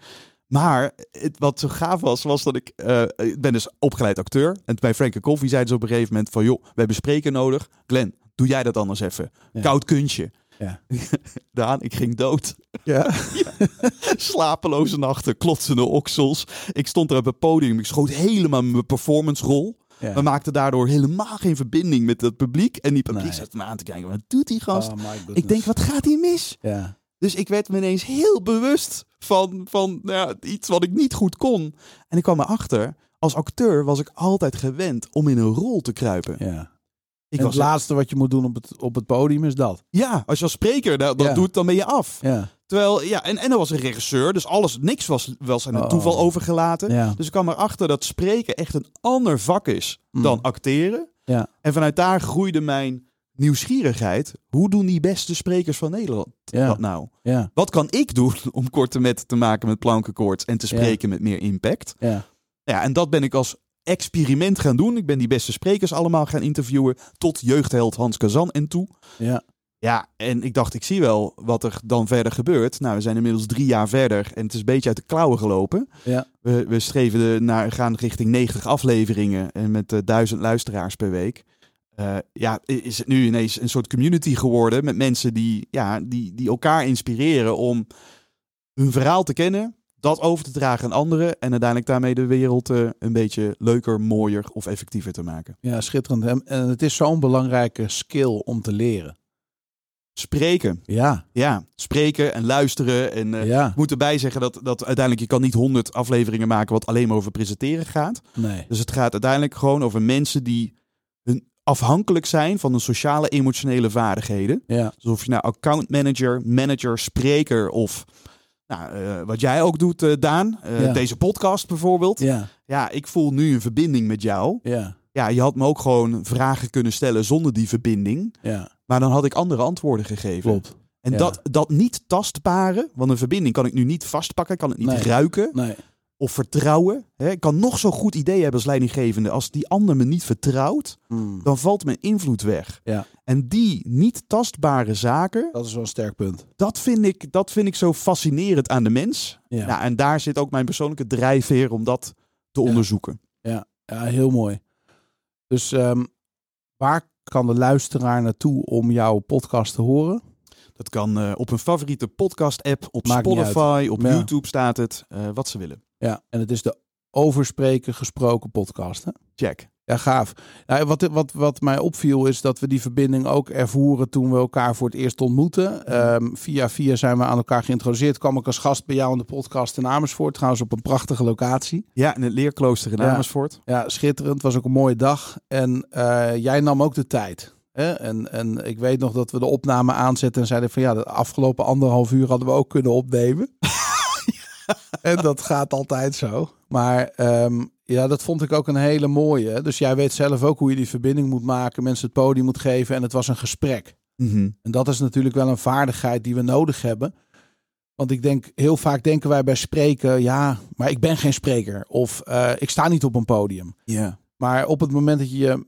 Maar het, wat zo gaaf was, was dat ik... eh, ik ben dus opgeleid acteur. En bij Frank Coffee zeiden ze op een gegeven moment van... joh, we hebben spreken nodig. Glenn, doe jij dat anders even. Ja. Koud kunstje. Ja. *laughs* Daan, ik ging dood. Ja. *laughs* Slapeloze nachten, klotsende oksels. Ik stond er op het podium. Ik schoot helemaal mijn performance rol. Ja. We maakten daardoor helemaal geen verbinding met het publiek. En die publiek Nee. zat me aan te kijken. Wat doet die gast? Oh ik denk, wat gaat hier mis? Ja. Dus ik werd me ineens heel bewust van, van nou ja, iets wat ik niet goed kon. En ik kwam erachter, als acteur was ik altijd gewend om in een rol te kruipen. ja. Ik en was, het laatste wat je moet doen op het, op het podium is dat. ja, als je als spreker dat, dat Ja. doet, dan ben je af. Ja. Terwijl, ja, en, en er was een regisseur, dus alles, niks was, aan het Oh. toeval overgelaten. Ja. Dus ik kwam erachter dat spreken echt een ander vak is Mm. dan acteren. Ja. En vanuit daar groeide mijn nieuwsgierigheid. Hoe doen die beste sprekers van Nederland Ja. dat nou? Ja. Wat kan ik doen *laughs* om korte met te maken met plankenkoorts en te Ja. spreken met meer impact? Ja. Ja, en dat ben ik als experiment gaan doen. Ik ben die beste sprekers allemaal gaan interviewen. Tot jeugdheld Hans Kazan en toe. Ja. Ja, en ik dacht, ik zie wel wat er dan verder gebeurt. Nou, we zijn inmiddels drie jaar verder en het is een beetje uit de klauwen gelopen. Ja. We, we streven de, naar, gaan richting 90 afleveringen en met eh, duizend luisteraars per week. Eh, ja, is het nu ineens een soort community geworden met mensen die, ja, die, die elkaar inspireren om hun verhaal te kennen, dat over te dragen aan anderen en uiteindelijk daarmee de wereld eh, een beetje leuker, mooier of effectiever te maken. Ja, schitterend. En, en het is zo'n belangrijke skill om te leren. Spreken, Ja. ja, spreken en luisteren en eh, ja. Ik moet erbij zeggen dat, dat uiteindelijk je kan niet honderd afleveringen maken wat alleen maar over presenteren gaat. Nee. Dus het gaat uiteindelijk gewoon over mensen die afhankelijk zijn van hun sociale emotionele vaardigheden. Ja. Dus of je nou account manager, manager, spreker of nou, eh, wat jij ook doet, eh, Daan. eh, Ja. Deze podcast bijvoorbeeld. Ja. Ja. ik voel nu een verbinding met jou. Ja. Ja, je had me ook gewoon vragen kunnen stellen zonder die verbinding. Ja. Maar dan had ik andere antwoorden gegeven. Klopt. En Ja. dat, dat niet tastbare, want een verbinding kan ik nu niet vastpakken, kan het niet Nee. ruiken Nee. Of vertrouwen. Hè? Ik kan nog zo'n goed idee hebben als leidinggevende. Als die ander me niet vertrouwt, Mm. dan valt mijn invloed weg. Ja. En die niet tastbare zaken, Dat is wel een sterk punt. dat vind ik, dat vind ik zo fascinerend aan de mens. Ja. Nou, en daar zit ook mijn persoonlijke drijfveer om dat te Ja. onderzoeken. Ja, ja heel mooi. Dus ehm, waar kan de luisteraar naartoe om jouw podcast te horen? Dat kan eh, op een favoriete podcast-app, op Maakt Spotify, op Ja. YouTube staat het, eh, wat ze willen. Ja, en het is de overspreken gesproken podcast. Hè? Check. Ja, gaaf. Nou, wat, wat, wat mij opviel is dat we die verbinding ook ervoeren toen we elkaar voor het eerst ontmoeten. Ehm, via via zijn we aan elkaar geïntroduceerd. Kwam ik als gast bij jou in de podcast in Amersfoort. Trouwens op een prachtige locatie. Ja, in het leerklooster in Ja. Amersfoort. Ja, schitterend. Was ook een mooie dag. En eh, jij nam ook de tijd. Hè? En, en ik weet nog dat we de opname aanzetten en zeiden van ja, de afgelopen anderhalf uur hadden we ook kunnen opnemen. *laughs* *laughs* en dat gaat altijd zo. Maar ehm, ja, dat vond ik ook een hele mooie. Dus jij weet zelf ook hoe je die verbinding moet maken, mensen het podium moet geven. En het was een gesprek. Mhm. En dat is natuurlijk wel een vaardigheid die we nodig hebben. Want ik denk, heel vaak denken wij bij spreken, ja, maar ik ben geen spreker. Of eh, ik sta niet op een podium. Ja. Maar op het moment dat je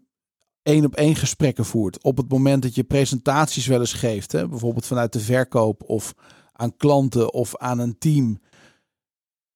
één op één gesprekken voert, op het moment dat je presentaties wel eens geeft, hè, bijvoorbeeld vanuit de verkoop of aan klanten of aan een team,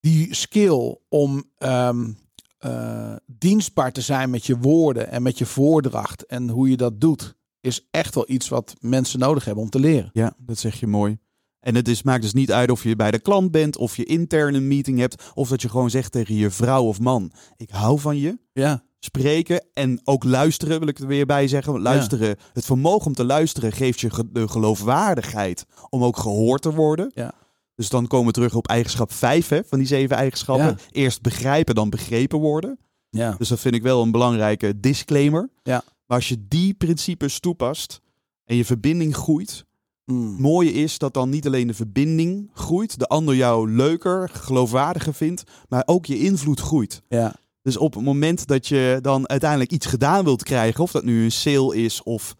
die skill om ehm, eh, dienstbaar te zijn met je woorden en met je voordracht en hoe je dat doet, is echt wel iets wat mensen nodig hebben om te leren. Ja, dat zeg je mooi. En het is, maakt dus niet uit of je bij de klant bent, of je intern een meeting hebt, of dat je gewoon zegt tegen je vrouw of man: Ik hou van je. Ja, Spreken en ook luisteren, wil ik er weer bij zeggen. Luisteren, het vermogen om te luisteren geeft je de geloofwaardigheid om ook gehoord te worden. Ja. Dus dan komen we terug op eigenschap 5 hè, van die zeven eigenschappen. Ja. Eerst begrijpen, dan begrepen worden. ja, Dus dat vind ik wel een belangrijke disclaimer. Ja. Maar als je die principes toepast en je verbinding groeit, Mm. mooie is dat dan niet alleen de verbinding groeit, de ander jou leuker, geloofwaardiger vindt, maar ook je invloed groeit. Ja. Dus op het moment dat je dan uiteindelijk iets gedaan wilt krijgen, of dat nu een sale is of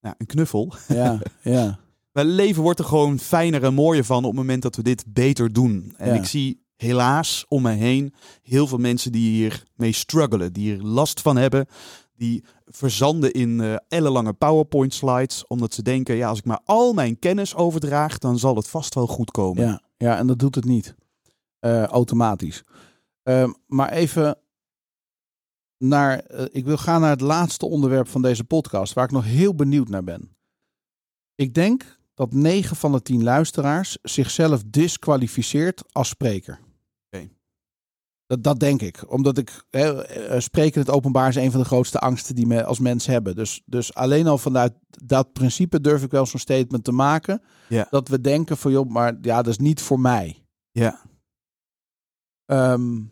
nou, een knuffel, Ja. *laughs* Ja. Mijn leven wordt er gewoon fijner en mooier van op het moment dat we dit beter doen. En Ja. ik zie helaas om me heen heel veel mensen die hiermee struggelen, die hier last van hebben, die verzanden in eh ellenlange PowerPoint slides, omdat ze denken, ja, als ik maar al mijn kennis overdraag, dan zal het vast wel goed komen. Ja, ja, en dat doet het niet. Eh, automatisch. Ehm, maar even naar. eh, ik wil gaan naar het laatste onderwerp van deze podcast, waar ik nog heel benieuwd naar ben. Ik denk dat 9 van de 10 luisteraars zichzelf disqualificeert als spreker. Dat, dat denk ik. Omdat ik. hè, eh, spreken in het openbaar is een van de grootste angsten die we als mens hebben. Dus, dus alleen al vanuit dat principe durf ik wel zo'n statement te maken. Dat we denken van joh, maar ja, dat is niet voor mij. Ja. Ehm,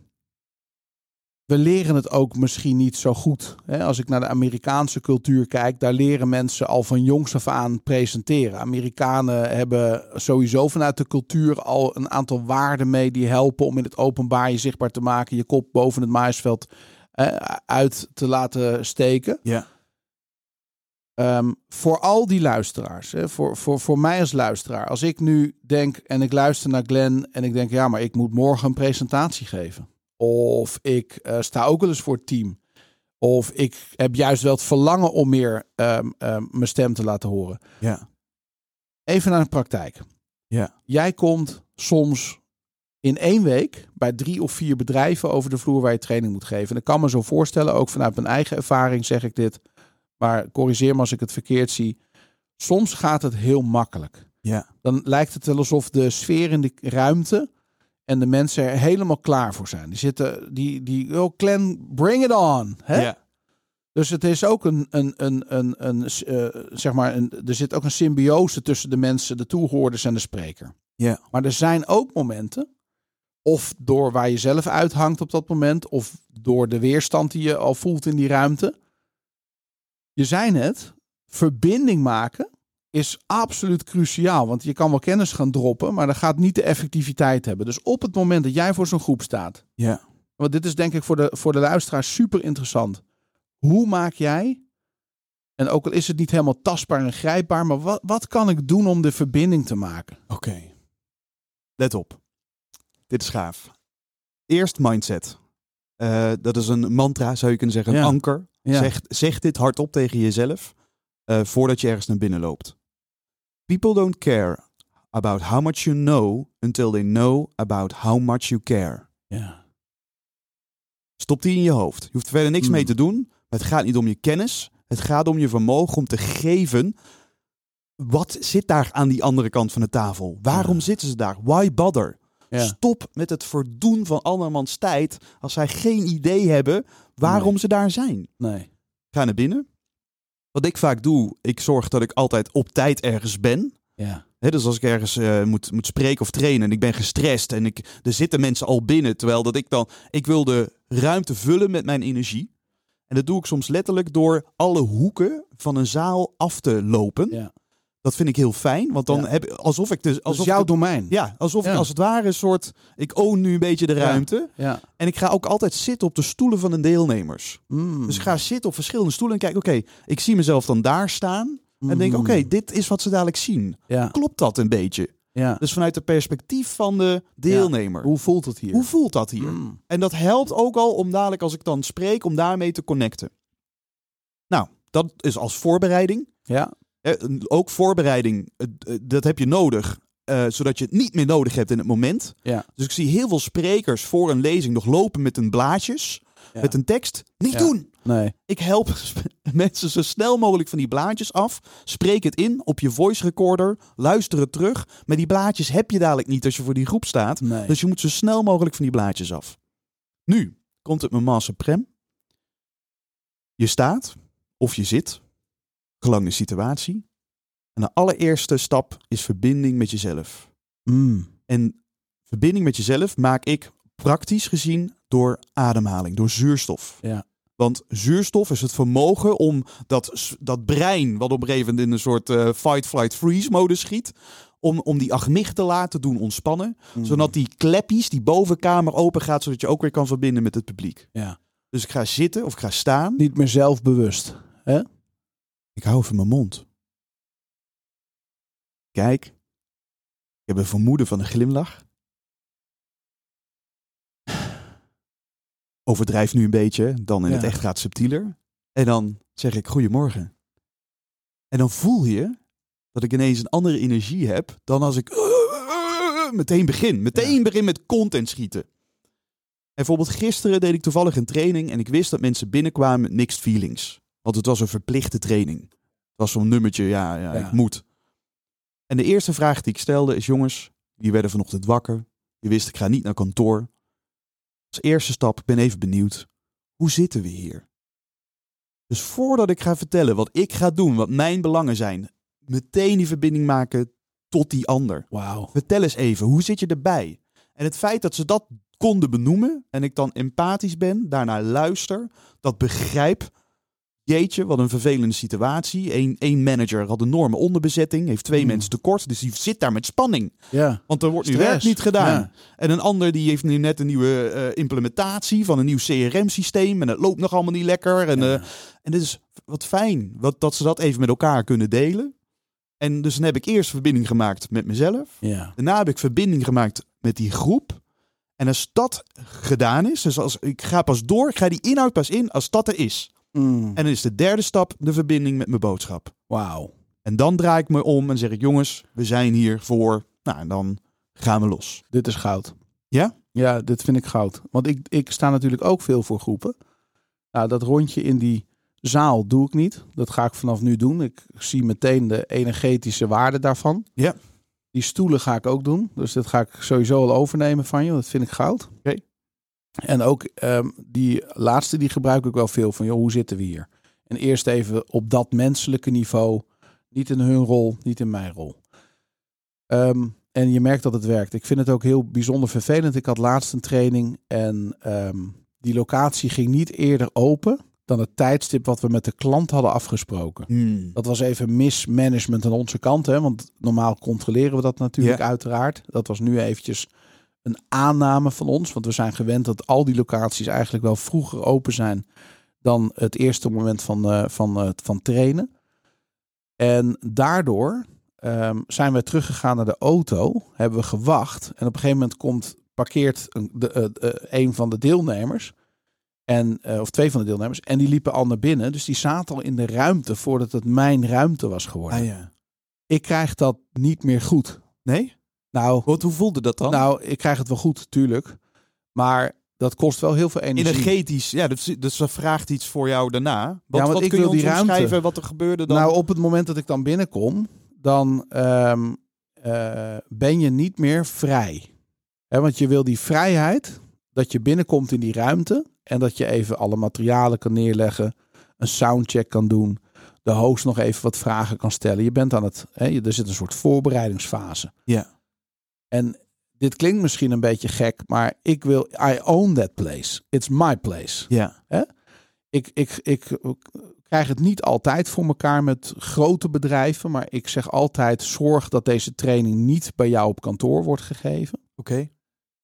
we leren het ook misschien niet zo goed. Als ik naar de Amerikaanse cultuur kijk, daar leren mensen al van jongs af aan presenteren. Amerikanen hebben sowieso vanuit de cultuur al een aantal waarden mee die helpen om in het openbaar je zichtbaar te maken, je kop boven het maisveld uit te laten steken. Ja. Ehm, voor al die luisteraars, hè, voor, voor, voor mij als luisteraar, als ik nu denk en ik luister naar Glenn en ik denk, ja, maar ik moet morgen een presentatie geven. Of ik eh, sta ook wel eens voor het team. Of ik heb juist wel het verlangen om meer ehm, ehm, mijn stem te laten horen. Ja. Even naar de praktijk. Ja. Jij komt soms in één week bij drie of vier bedrijven over de vloer waar je training moet geven. En ik kan me zo voorstellen, ook vanuit mijn eigen ervaring zeg ik dit, maar corrigeer me als ik het verkeerd zie. Soms gaat het heel makkelijk. Ja. Dan lijkt het wel alsof de sfeer in de ruimte en de mensen er helemaal klaar voor zijn. Die zitten, die, die, oh Clan, bring it on. Hè? Ja. Dus het is ook een, een, een, een, een eh, zeg maar, een, er zit ook een symbiose tussen de mensen, de toehoorders en de spreker. Ja. Maar er zijn ook momenten, of door waar je zelf uithangt op dat moment, of door de weerstand die je al voelt in die ruimte. Je zei net, verbinding maken is absoluut cruciaal. Want je kan wel kennis gaan droppen, maar dat gaat niet de effectiviteit hebben. Dus op het moment dat jij voor zo'n groep staat, Ja. want dit is denk ik voor de, voor de luisteraar super interessant. Hoe maak jij, en ook al is het niet helemaal tastbaar en grijpbaar, maar wat, wat kan ik doen om de verbinding te maken? Oké. Let op. Dit is gaaf. Eerst mindset. Eh, dat is een mantra, zou je kunnen zeggen. Een Ja. anker. Ja. Zeg, zeg dit hardop tegen jezelf eh, voordat je ergens naar binnen loopt. People don't care about how much you know until they know about how much you care. Ja. Stop die in je hoofd. Je hoeft er verder niks Mm. mee te doen. Het gaat niet om je kennis. Het gaat om je vermogen om te geven. Wat zit daar aan die andere kant van de tafel? Waarom Ja. zitten ze daar? Why bother? Ja. Stop met het verdoen van andermans tijd als zij geen idee hebben waarom Nee. ze daar zijn. Nee. Ga naar binnen. Wat ik vaak doe, ik zorg dat ik altijd op tijd ergens ben. Ja. Dus als ik ergens eh, moet, moet spreken of trainen en ik ben gestrest en ik, er zitten mensen al binnen, terwijl dat ik dan, ik wil de ruimte vullen met mijn energie. En dat doe ik soms letterlijk door alle hoeken van een zaal af te lopen. Ja. Dat vind ik heel fijn, want dan Ja. heb ik alsof ik dus Dat alsof is jouw ik- domein. ja, alsof ik als het ware een soort, ik own nu een beetje de ruimte. Ja. En ik ga ook altijd zitten op de stoelen van de deelnemers. Mm. Dus ik ga zitten op verschillende stoelen en kijk, oké, ik zie mezelf dan daar staan. En denk, Mm. oké, dit is wat ze dadelijk zien. Ja. Klopt dat een beetje? ja. Dus vanuit het perspectief van de deelnemer. Hoe voelt het hier? Hoe voelt dat hier? Mm. En dat helpt ook al om dadelijk als ik dan spreek, om daarmee te connecten. Nou, dat is als voorbereiding. Ja. Ook voorbereiding, eh, dat heb je nodig, eh, zodat je het niet meer nodig hebt in het moment. Ja. Dus ik zie heel veel sprekers voor een lezing nog lopen met een blaadjes, Ja. met een tekst. Niet Ja. doen! Nee. Ik help *laughs* mensen zo snel mogelijk van die blaadjes af. Spreek het in op je voice recorder. Luister het terug. Maar die blaadjes heb je dadelijk niet als je voor die groep staat. Nee. Dus je moet zo snel mogelijk van die blaadjes af. Nu komt het moment suprem. Je staat of je zit, gelang de situatie. En de allereerste stap is verbinding met jezelf. Mm. En verbinding met jezelf maak ik praktisch gezien door ademhaling, door zuurstof. Ja. Want zuurstof is het vermogen om dat, dat brein, wat op een gegeven moment in een soort eh, fight, flight, freeze mode schiet, om, om die amygdala te doen ontspannen. Mm. Zodat die kleppies, die bovenkamer open gaat, zodat je ook weer kan verbinden met het publiek. Ja. Dus ik ga zitten of ik ga staan. Niet meer zelfbewust. Ik hou even mijn mond. Kijk. Ik heb een vermoeden van een glimlach. Overdrijf nu een beetje, dan in het echt gaat subtieler. En dan zeg ik goedemorgen. En dan voel je dat ik ineens een andere energie heb dan als ik *laughs* meteen begin. Meteen begin met content schieten. En bijvoorbeeld gisteren deed ik toevallig een training en ik wist dat mensen binnenkwamen met mixed feelings. Want het was een verplichte training. Het was zo'n nummertje, ja, ja, Ja. ik moet. En de eerste vraag die ik stelde is, jongens, die werden vanochtend wakker. Je wist, ik ga niet naar kantoor. Als eerste stap, ik ben even benieuwd. Hoe zitten we hier? Dus voordat ik ga vertellen wat ik ga doen, wat mijn belangen zijn, meteen die verbinding maken tot die ander. Wauw. Vertel eens even, hoe zit je erbij? En het feit dat ze dat konden benoemen en ik dan empathisch ben, daarnaar luister, dat begrijp. Jeetje, wat een vervelende situatie. Eén één manager had een enorme onderbezetting, heeft twee Hmm. mensen tekort, dus die zit daar met spanning. Ja. Want er wordt nu Stress. werk niet gedaan. Ja. En een ander die heeft nu net een nieuwe eh, implementatie van een nieuw CRM-systeem. En het loopt nog allemaal niet lekker. En, Ja. eh, en dit is wat fijn wat, dat ze dat even met elkaar kunnen delen. En dus dan heb ik eerst verbinding gemaakt met mezelf. ja. Daarna heb ik verbinding gemaakt met die groep. En als dat gedaan is, dus als ik ga pas door, ik ga die inhoud pas in als dat er is. Mm. En dan is de derde stap de verbinding met mijn boodschap. Wauw. En dan draai ik me om en zeg ik, jongens, we zijn hier voor. Nou, en dan gaan we los. Dit is goud. Ja? Ja, dit vind ik goud. Want ik, ik sta natuurlijk ook veel voor groepen. Nou, dat rondje in die zaal doe ik niet. Dat ga ik vanaf nu doen. Ik zie meteen de energetische waarde daarvan. Ja. Die stoelen ga ik ook doen. Dus dat ga ik sowieso al overnemen van je. Dat vind ik goud. Oké. En ook ehm, die laatste, die gebruik ik wel veel van. Joh, hoe zitten we hier? En eerst even op dat menselijke niveau. Niet in hun rol, niet in mijn rol. Ehm, en je merkt dat het werkt. Ik vind het ook heel bijzonder vervelend. Ik had laatst een training en ehm, die locatie ging niet eerder open dan het tijdstip wat we met de klant hadden afgesproken. Hmm. Dat was even mismanagement aan onze kant, hè? want normaal controleren we dat natuurlijk Ja. uiteraard. Dat was nu eventjes een aanname van ons, want we zijn gewend dat al die locaties eigenlijk wel vroeger open zijn dan het eerste moment van, eh, van, eh, van trainen. En daardoor ehm, zijn we teruggegaan naar de auto, hebben we gewacht en op een gegeven moment komt, parkeert een, de, eh, een van de deelnemers. En, of twee van de deelnemers. En die liepen al naar binnen. Dus die zaten al in de ruimte voordat het mijn ruimte was geworden. Ah, ja. Ik krijg dat niet meer goed. Nee? Nou, Wat, hoe voelde dat dan? nou, ik krijg het wel goed, tuurlijk. Maar dat kost wel heel veel energie. Energetisch, ja, dus, dus dat vraagt iets voor jou daarna. Wat, want wat ik kun je wil ons die ruimte. wat er gebeurde dan? Nou, op het moment dat ik dan binnenkom, dan ehm, eh, ben je niet meer vrij. Hè, want je wil die vrijheid dat je binnenkomt in die ruimte en dat je even alle materialen kan neerleggen, een soundcheck kan doen, de host nog even wat vragen kan stellen. Je bent aan het, hè, je- er zit een soort voorbereidingsfase. Ja. En dit klinkt misschien een beetje gek, maar ik wil, I own that place. It's my place ja. ik, ik, ik krijg het niet altijd voor elkaar met grote bedrijven, maar ik zeg altijd: zorg dat deze training niet bij jou op kantoor wordt gegeven. Oké.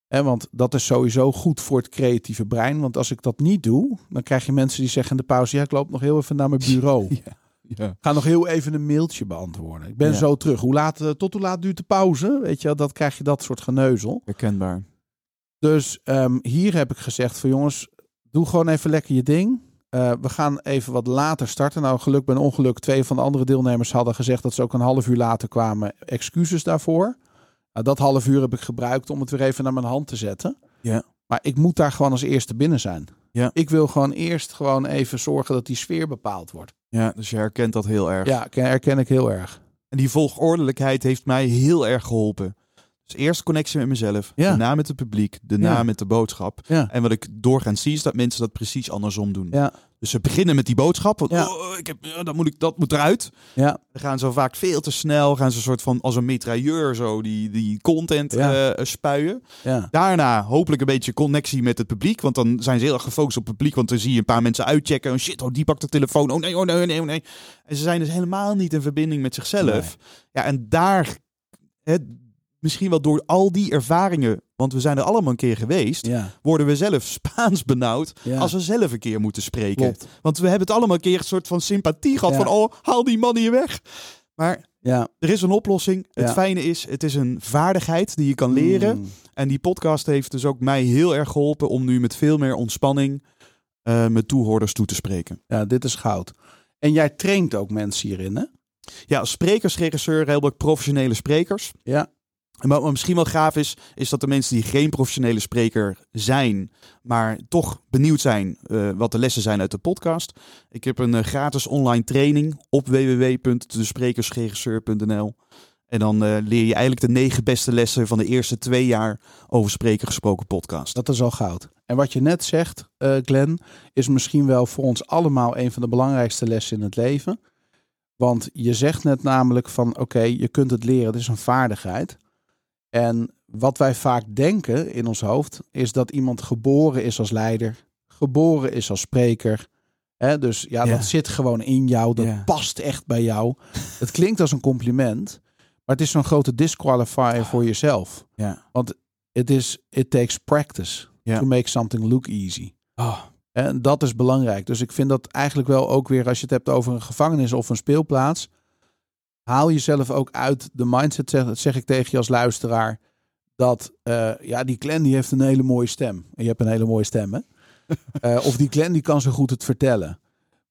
Hè, want dat is sowieso goed voor het creatieve brein. Want als ik dat niet doe, dan krijg je mensen die zeggen in de pauze: ja, ik loop nog heel even naar mijn *laughs* bureau. Ja. Ja. Ga nog heel even een mailtje beantwoorden. Ik ben Ja. zo terug. Hoe laat, eh, tot hoe laat duurt de pauze? Weet je, dat krijg je dat soort geneuzel. Herkenbaar. Dus ehm, hier heb ik gezegd van jongens, doe gewoon even lekker je ding. Eh, we gaan even wat later starten. Nou, geluk bij een ongeluk. Twee van de andere deelnemers hadden gezegd dat ze ook een half uur later kwamen. Excuses daarvoor. Nou, dat half uur heb ik gebruikt om het weer even naar mijn hand te zetten. Ja. Maar ik moet daar gewoon als eerste binnen zijn. Ja. Ik wil gewoon eerst gewoon even zorgen dat die sfeer bepaald wordt. Ja, dus je herkent dat heel erg. Ja, ken- herken ik heel erg. En die volgordelijkheid heeft mij heel erg geholpen. Dus eerst connectie met mezelf, Ja. daarna met het publiek, daarna Ja. met de boodschap. Ja. En wat ik doorgaans zie is dat mensen dat precies andersom doen. Ja. Dus ze beginnen met die boodschap. Want, oh, ik heb, ja, dat, moet ik, dat moet eruit. Ja. Dan gaan ze vaak veel te snel. Gaan ze een soort van als een mitrailleur zo die, die content eh, spuien. Ja. Daarna hopelijk een beetje connectie met het publiek. Want dan zijn ze heel erg gefocust op het publiek. Want dan zie je een paar mensen uitchecken. Oh shit, oh die pakt de telefoon. Oh nee, oh nee, oh nee, oh nee. En ze zijn dus helemaal niet in verbinding met zichzelf. Ja, en daar, hè, misschien wel door al die ervaringen. Want we zijn er allemaal een keer geweest. Ja. Worden we zelf Spaans benauwd. Ja. Als we zelf een keer moeten spreken. Klopt. Want we hebben het allemaal een keer een soort van sympathie gehad. Ja. Van oh, haal die man hier weg. Maar Ja. er is een oplossing. Het fijne is, het is een vaardigheid die je kan leren. Mm. En die podcast heeft dus ook mij heel erg geholpen om nu met veel meer ontspanning eh mijn toehoorders toe te spreken. Ja, dit is goud. En jij traint ook mensen hierin, hè? Ja, als sprekersregisseur heb ik professionele sprekers. Ja. En wat misschien wel gaaf is, is dat de mensen die geen professionele spreker zijn, maar toch benieuwd zijn eh, wat de lessen zijn uit de podcast. Ik heb een eh, gratis online training op www.desprekersregisseur.nl. En dan eh, leer je eigenlijk de negen beste lessen van de eerste twee jaar over spreken gesproken podcast. Dat is al goud. En wat je net zegt, Glenn, is misschien wel voor ons allemaal een van de belangrijkste lessen in het leven. Want je zegt net namelijk van oké, je kunt het leren, het is een vaardigheid. En wat wij vaak denken in ons hoofd, is dat iemand geboren is als leider, geboren is als spreker. Hè, dus ja, Ja. dat zit gewoon in jou, dat Ja. past echt bij jou. *laughs* Het klinkt als een compliment, maar het is zo'n grote disqualifier voor jezelf. Ja. Het is, it takes practice Ja. to make something look easy. Oh, En dat is belangrijk. Dus ik vind dat eigenlijk wel ook weer, als je het hebt over een gevangenis of een speelplaats, haal jezelf ook uit de mindset, zeg, zeg ik tegen je als luisteraar, dat eh, ja, die Glenn die heeft een hele mooie stem. En je hebt een hele mooie stem, hè? *laughs* Eh, of die Glenn die kan zo goed het vertellen.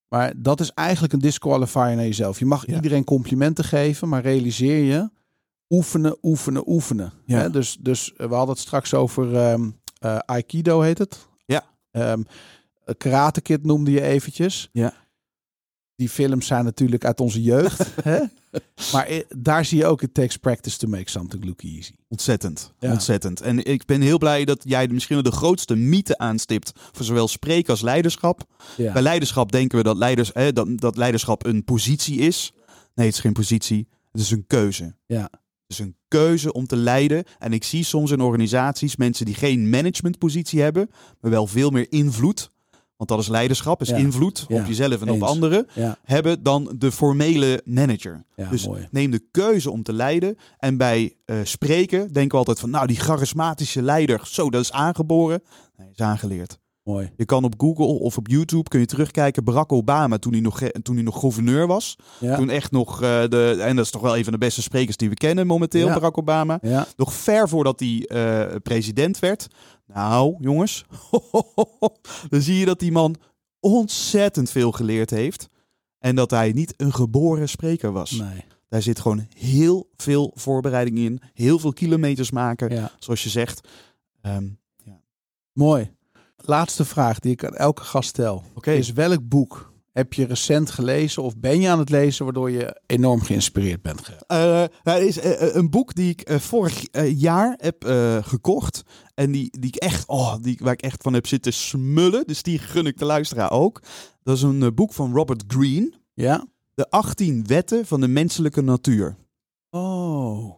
Maar dat is eigenlijk een disqualifier naar jezelf. Je mag Ja. iedereen complimenten geven, maar realiseer je, oefenen, oefenen, oefenen. Ja. Hè? Dus, dus eh, we hadden het straks over ehm, eh, Aikido heet het. Ja. Ehm, Karate Kid noemde je eventjes. Ja. Die films zijn natuurlijk uit onze jeugd. *laughs* hè? *laughs* Maar eh, daar zie je ook, it takes practice to make something look easy. Ontzettend, Ja. ontzettend. En ik ben heel blij dat jij misschien wel de grootste mythe aanstipt voor zowel spreken als leiderschap. Ja. Bij leiderschap denken we dat, leiders, dat, dat leiderschap een positie is. Nee, het is geen positie. Het is een keuze. Ja. Het is een keuze om te leiden. En ik zie soms in organisaties mensen die geen managementpositie hebben, maar wel veel meer invloed. Want dat is leiderschap, is Ja. invloed op jezelf en Eens. op anderen. Hebben dan de formele manager. Dus mooi. neem de keuze om te leiden. En bij eh, spreken denken we altijd van, nou, die charismatische leider, zo, dat is aangeboren. Nee, is aangeleerd. mooi. Je kan op Google of op YouTube kun je terugkijken. Barack Obama, toen hij nog, toen hij nog gouverneur was. Ja. Toen echt nog, eh, de, en dat is toch wel een van de beste sprekers die we kennen momenteel, Ja. Barack Obama. Ja. Nog ver voordat hij eh, president werd. Nou, jongens, *laughs* dan zie je dat die man ontzettend veel geleerd heeft. En dat hij niet een geboren spreker was. Nee. Daar zit gewoon heel veel voorbereiding in. Heel veel kilometers maken, Ja. zoals je zegt. Ehm, Mooi. Laatste vraag die ik aan elke gast stel. Oké. Is welk boek heb je recent gelezen of ben je aan het lezen waardoor je enorm geïnspireerd bent? Eh, nou, er is eh, een boek die ik eh, vorig eh, jaar heb eh, gekocht. En die, die ik echt, oh, die, waar ik echt van heb zitten smullen. Dus die gun ik de luisteraar ook. Dat is een eh, boek van Robert Greene. Ja? De 18 wetten van de menselijke natuur. Oh,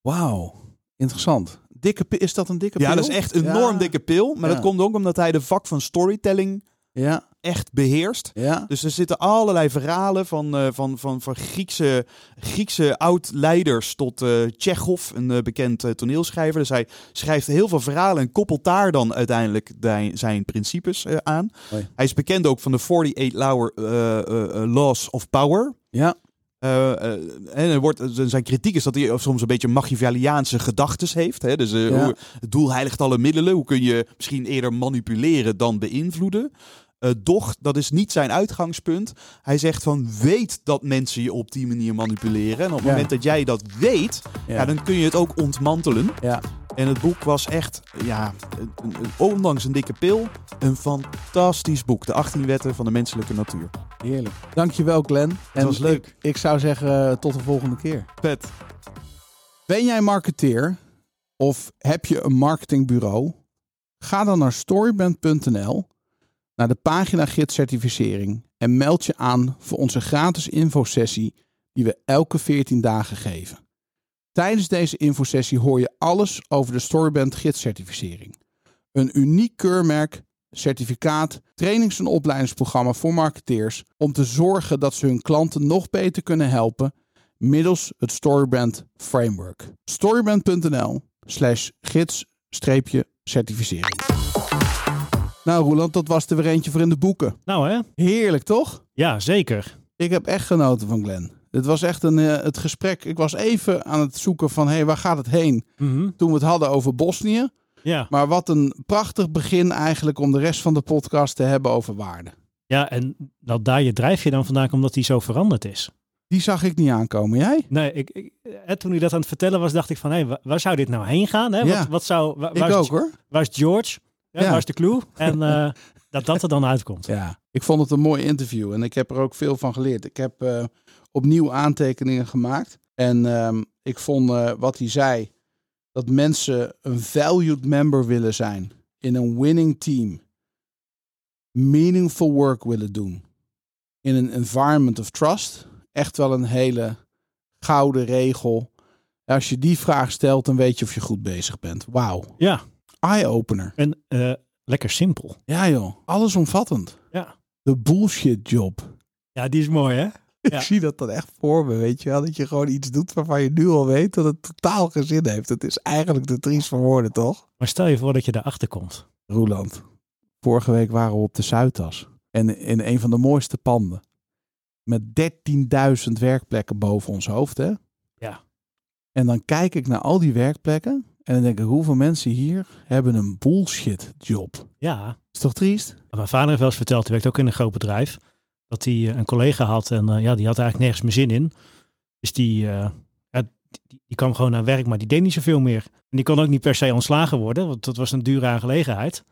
wauw. Interessant. Dikke, is dat een dikke Ja, pil? dat is echt een enorm Ja. dikke pil. Maar Ja. dat komt ook omdat hij de vak van storytelling Ja, echt beheerst. ja. Dus er zitten allerlei verhalen van, eh, van, van, van Griekse, Griekse oud-leiders tot Tsjechov, een eh, bekend toneelschrijver. Dus hij schrijft heel veel verhalen en koppelt daar dan uiteindelijk zijn principes aan. Hij is bekend ook van de 48 Law, eh, eh, eh, Laws of Power. Ja, Eh, eh, en er wordt, zijn kritiek is dat hij soms een beetje Machiavelliaanse gedachtes heeft. Hè? Dus eh, Ja. hoe, het doel heiligt alle middelen. Hoe kun je misschien eerder manipuleren dan beïnvloeden? Eh, doch, dat is niet zijn uitgangspunt. Hij zegt van weet dat mensen je op die manier manipuleren. En op het Ja. moment dat jij dat weet, ja. ja. dan kun je het ook ontmantelen. ja. En het boek was echt, ja, een- een- een- ondanks een dikke pil, een fantastisch boek. De 18 wetten van de menselijke natuur. Heerlijk. Dankjewel Glenn. En was leuk. Ik, ik zou zeggen eh, tot de volgende keer. Vet. Ben jij marketeer? Of heb je een marketingbureau? Ga dan naar storyband.nl, naar de pagina gids certificering en meld je aan voor onze gratis infosessie die we elke 14 dagen geven. Tijdens deze infosessie hoor je alles over de Storyband gidscertificering. Een uniek keurmerk, certificaat, trainings- en opleidingsprogramma voor marketeers om te zorgen dat ze hun klanten nog beter kunnen helpen middels het Storybrand Framework. Storybrand.nl slash gids-certificering. Nou Roland, dat was er weer eentje voor in de boeken. Nou hè? Heerlijk toch? Ja, zeker. Ik heb echt genoten van Glenn. Dit was echt een, eh, het gesprek. Ik was even aan het zoeken van, hé, hey, waar gaat het heen? Mhm. Toen we het hadden over Bosnië. Ja. Maar wat een prachtig begin eigenlijk om de rest van de podcast te hebben over waarde. ja, en dat daar je drijfje dan vandaan omdat die zo veranderd is. Die zag ik niet aankomen. Jij? Nee, ik, ik, eh, toen hij dat aan het vertellen was, dacht ik van, hé, wa- waar zou dit nou heen gaan? Hè? Ja. Wat, wat zou, wa- Ik waar, is, ook hoor. waar is George? Hè? Ja. Waar is de clue? En *laughs* eh, dat dat er dan uitkomt. Ja, ik vond het een mooi interview en ik heb er ook veel van geleerd. Ik heb eh, opnieuw aantekeningen gemaakt. En ehm, ik vond eh, wat hij zei, dat mensen een valued member willen zijn in een winning team. Meaningful work willen doen. In een environment of trust. Echt wel een hele gouden regel. Als je die vraag stelt, dan weet je of je goed bezig bent. Wauw. Ja, Eye-opener. en eh, lekker simpel. Ja joh, allesomvattend. Ja. De bullshit job. Ja, die is mooi hè? Ja. Ik zie dat dan echt voor me, weet je wel. Dat je gewoon iets doet waarvan je nu al weet dat het totaal geen zin heeft. Het is eigenlijk de triest van woorden, toch? Maar stel je voor dat je daarachter komt. Roeland, vorige week waren we op de Zuidas. En in een van de mooiste panden. Met 13.000 werkplekken boven ons hoofd, hè? Ja. En dan kijk ik naar al die werkplekken. En dan denk ik, hoeveel mensen hier hebben een bullshit job? Ja, Is toch triest? Mijn vader heeft wel eens verteld, hij werkt ook in een groot bedrijf, dat hij eh, een collega had en eh, ja, die had eigenlijk nergens meer zin in. Dus die, eh, ja, die, die kwam gewoon naar werk, maar die deed niet zoveel meer. En die kon ook niet per se ontslagen worden, want dat was een dure aangelegenheid.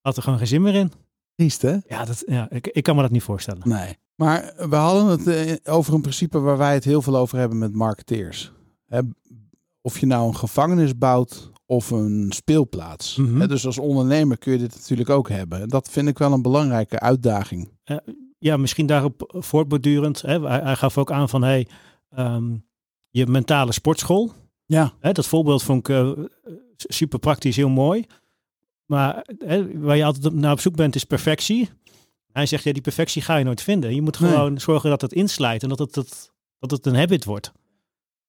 Had er gewoon geen zin meer in. Triest, hè? Ja, dat, ja ik, ik kan me dat niet voorstellen. Nee. Maar we hadden het over een principe waar wij het heel veel over hebben met marketeers. Of je nou een gevangenis bouwt of een speelplaats. Hè, Dus als ondernemer kun je dit natuurlijk ook hebben. En Dat vind ik wel een belangrijke uitdaging. Ja, misschien daarop voortbordurend. Hè, hij, hij gaf ook aan van, hey, ehm, je mentale sportschool. Ja. Hè, dat voorbeeld vond ik eh, super praktisch, heel mooi. Maar hè, waar je altijd op- naar op zoek bent is perfectie. Hij zegt, ja, die perfectie ga je nooit vinden. Je moet Nee. gewoon zorgen dat het inslijt en dat het, dat, dat het een habit wordt.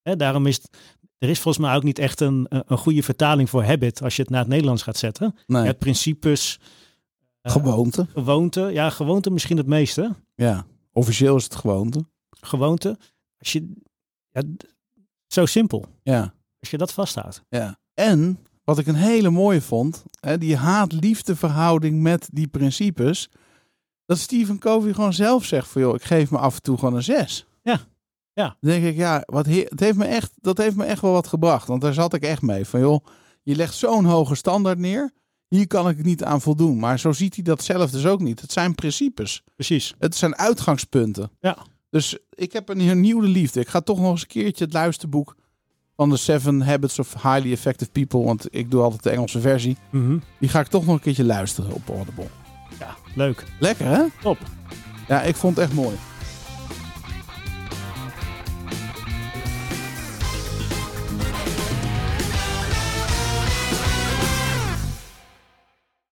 Hè, daarom is het, er is volgens mij ook niet echt een, een goede vertaling voor habit als je het naar het Nederlands gaat zetten. Nee. Hebt principes, eh, Gewoonte. gewoonte. Ja, gewoonte misschien het meeste. Ja. Officieel is het gewoonte. Gewoonte. Als je, ja, zo simpel. Ja. Als je dat vasthoudt. ja. En wat ik een hele mooie vond, hè, die haat-liefde verhouding met die principes. Dat Stephen Covey gewoon zelf zegt van joh, ik geef me af en toe gewoon een zes. Ja. Ja. Dan denk ik, ja, wat heer, het heeft me echt, dat heeft me echt wel wat gebracht. Want daar zat ik echt mee. Van joh, je legt zo'n hoge standaard neer. Hier kan ik niet aan voldoen. Maar zo ziet hij dat zelf dus ook niet. Het zijn principes. Precies. Het zijn uitgangspunten. Ja. Dus ik heb een hernieuwde liefde. Ik ga toch nog eens een keertje het luisterboek van de Seven Habits of Highly Effective People. Want ik doe altijd de Engelse versie. Mhm. Die ga ik toch nog een keertje luisteren op Audible. Ja, leuk. Lekker hè? Top. Ja, ik vond het echt mooi.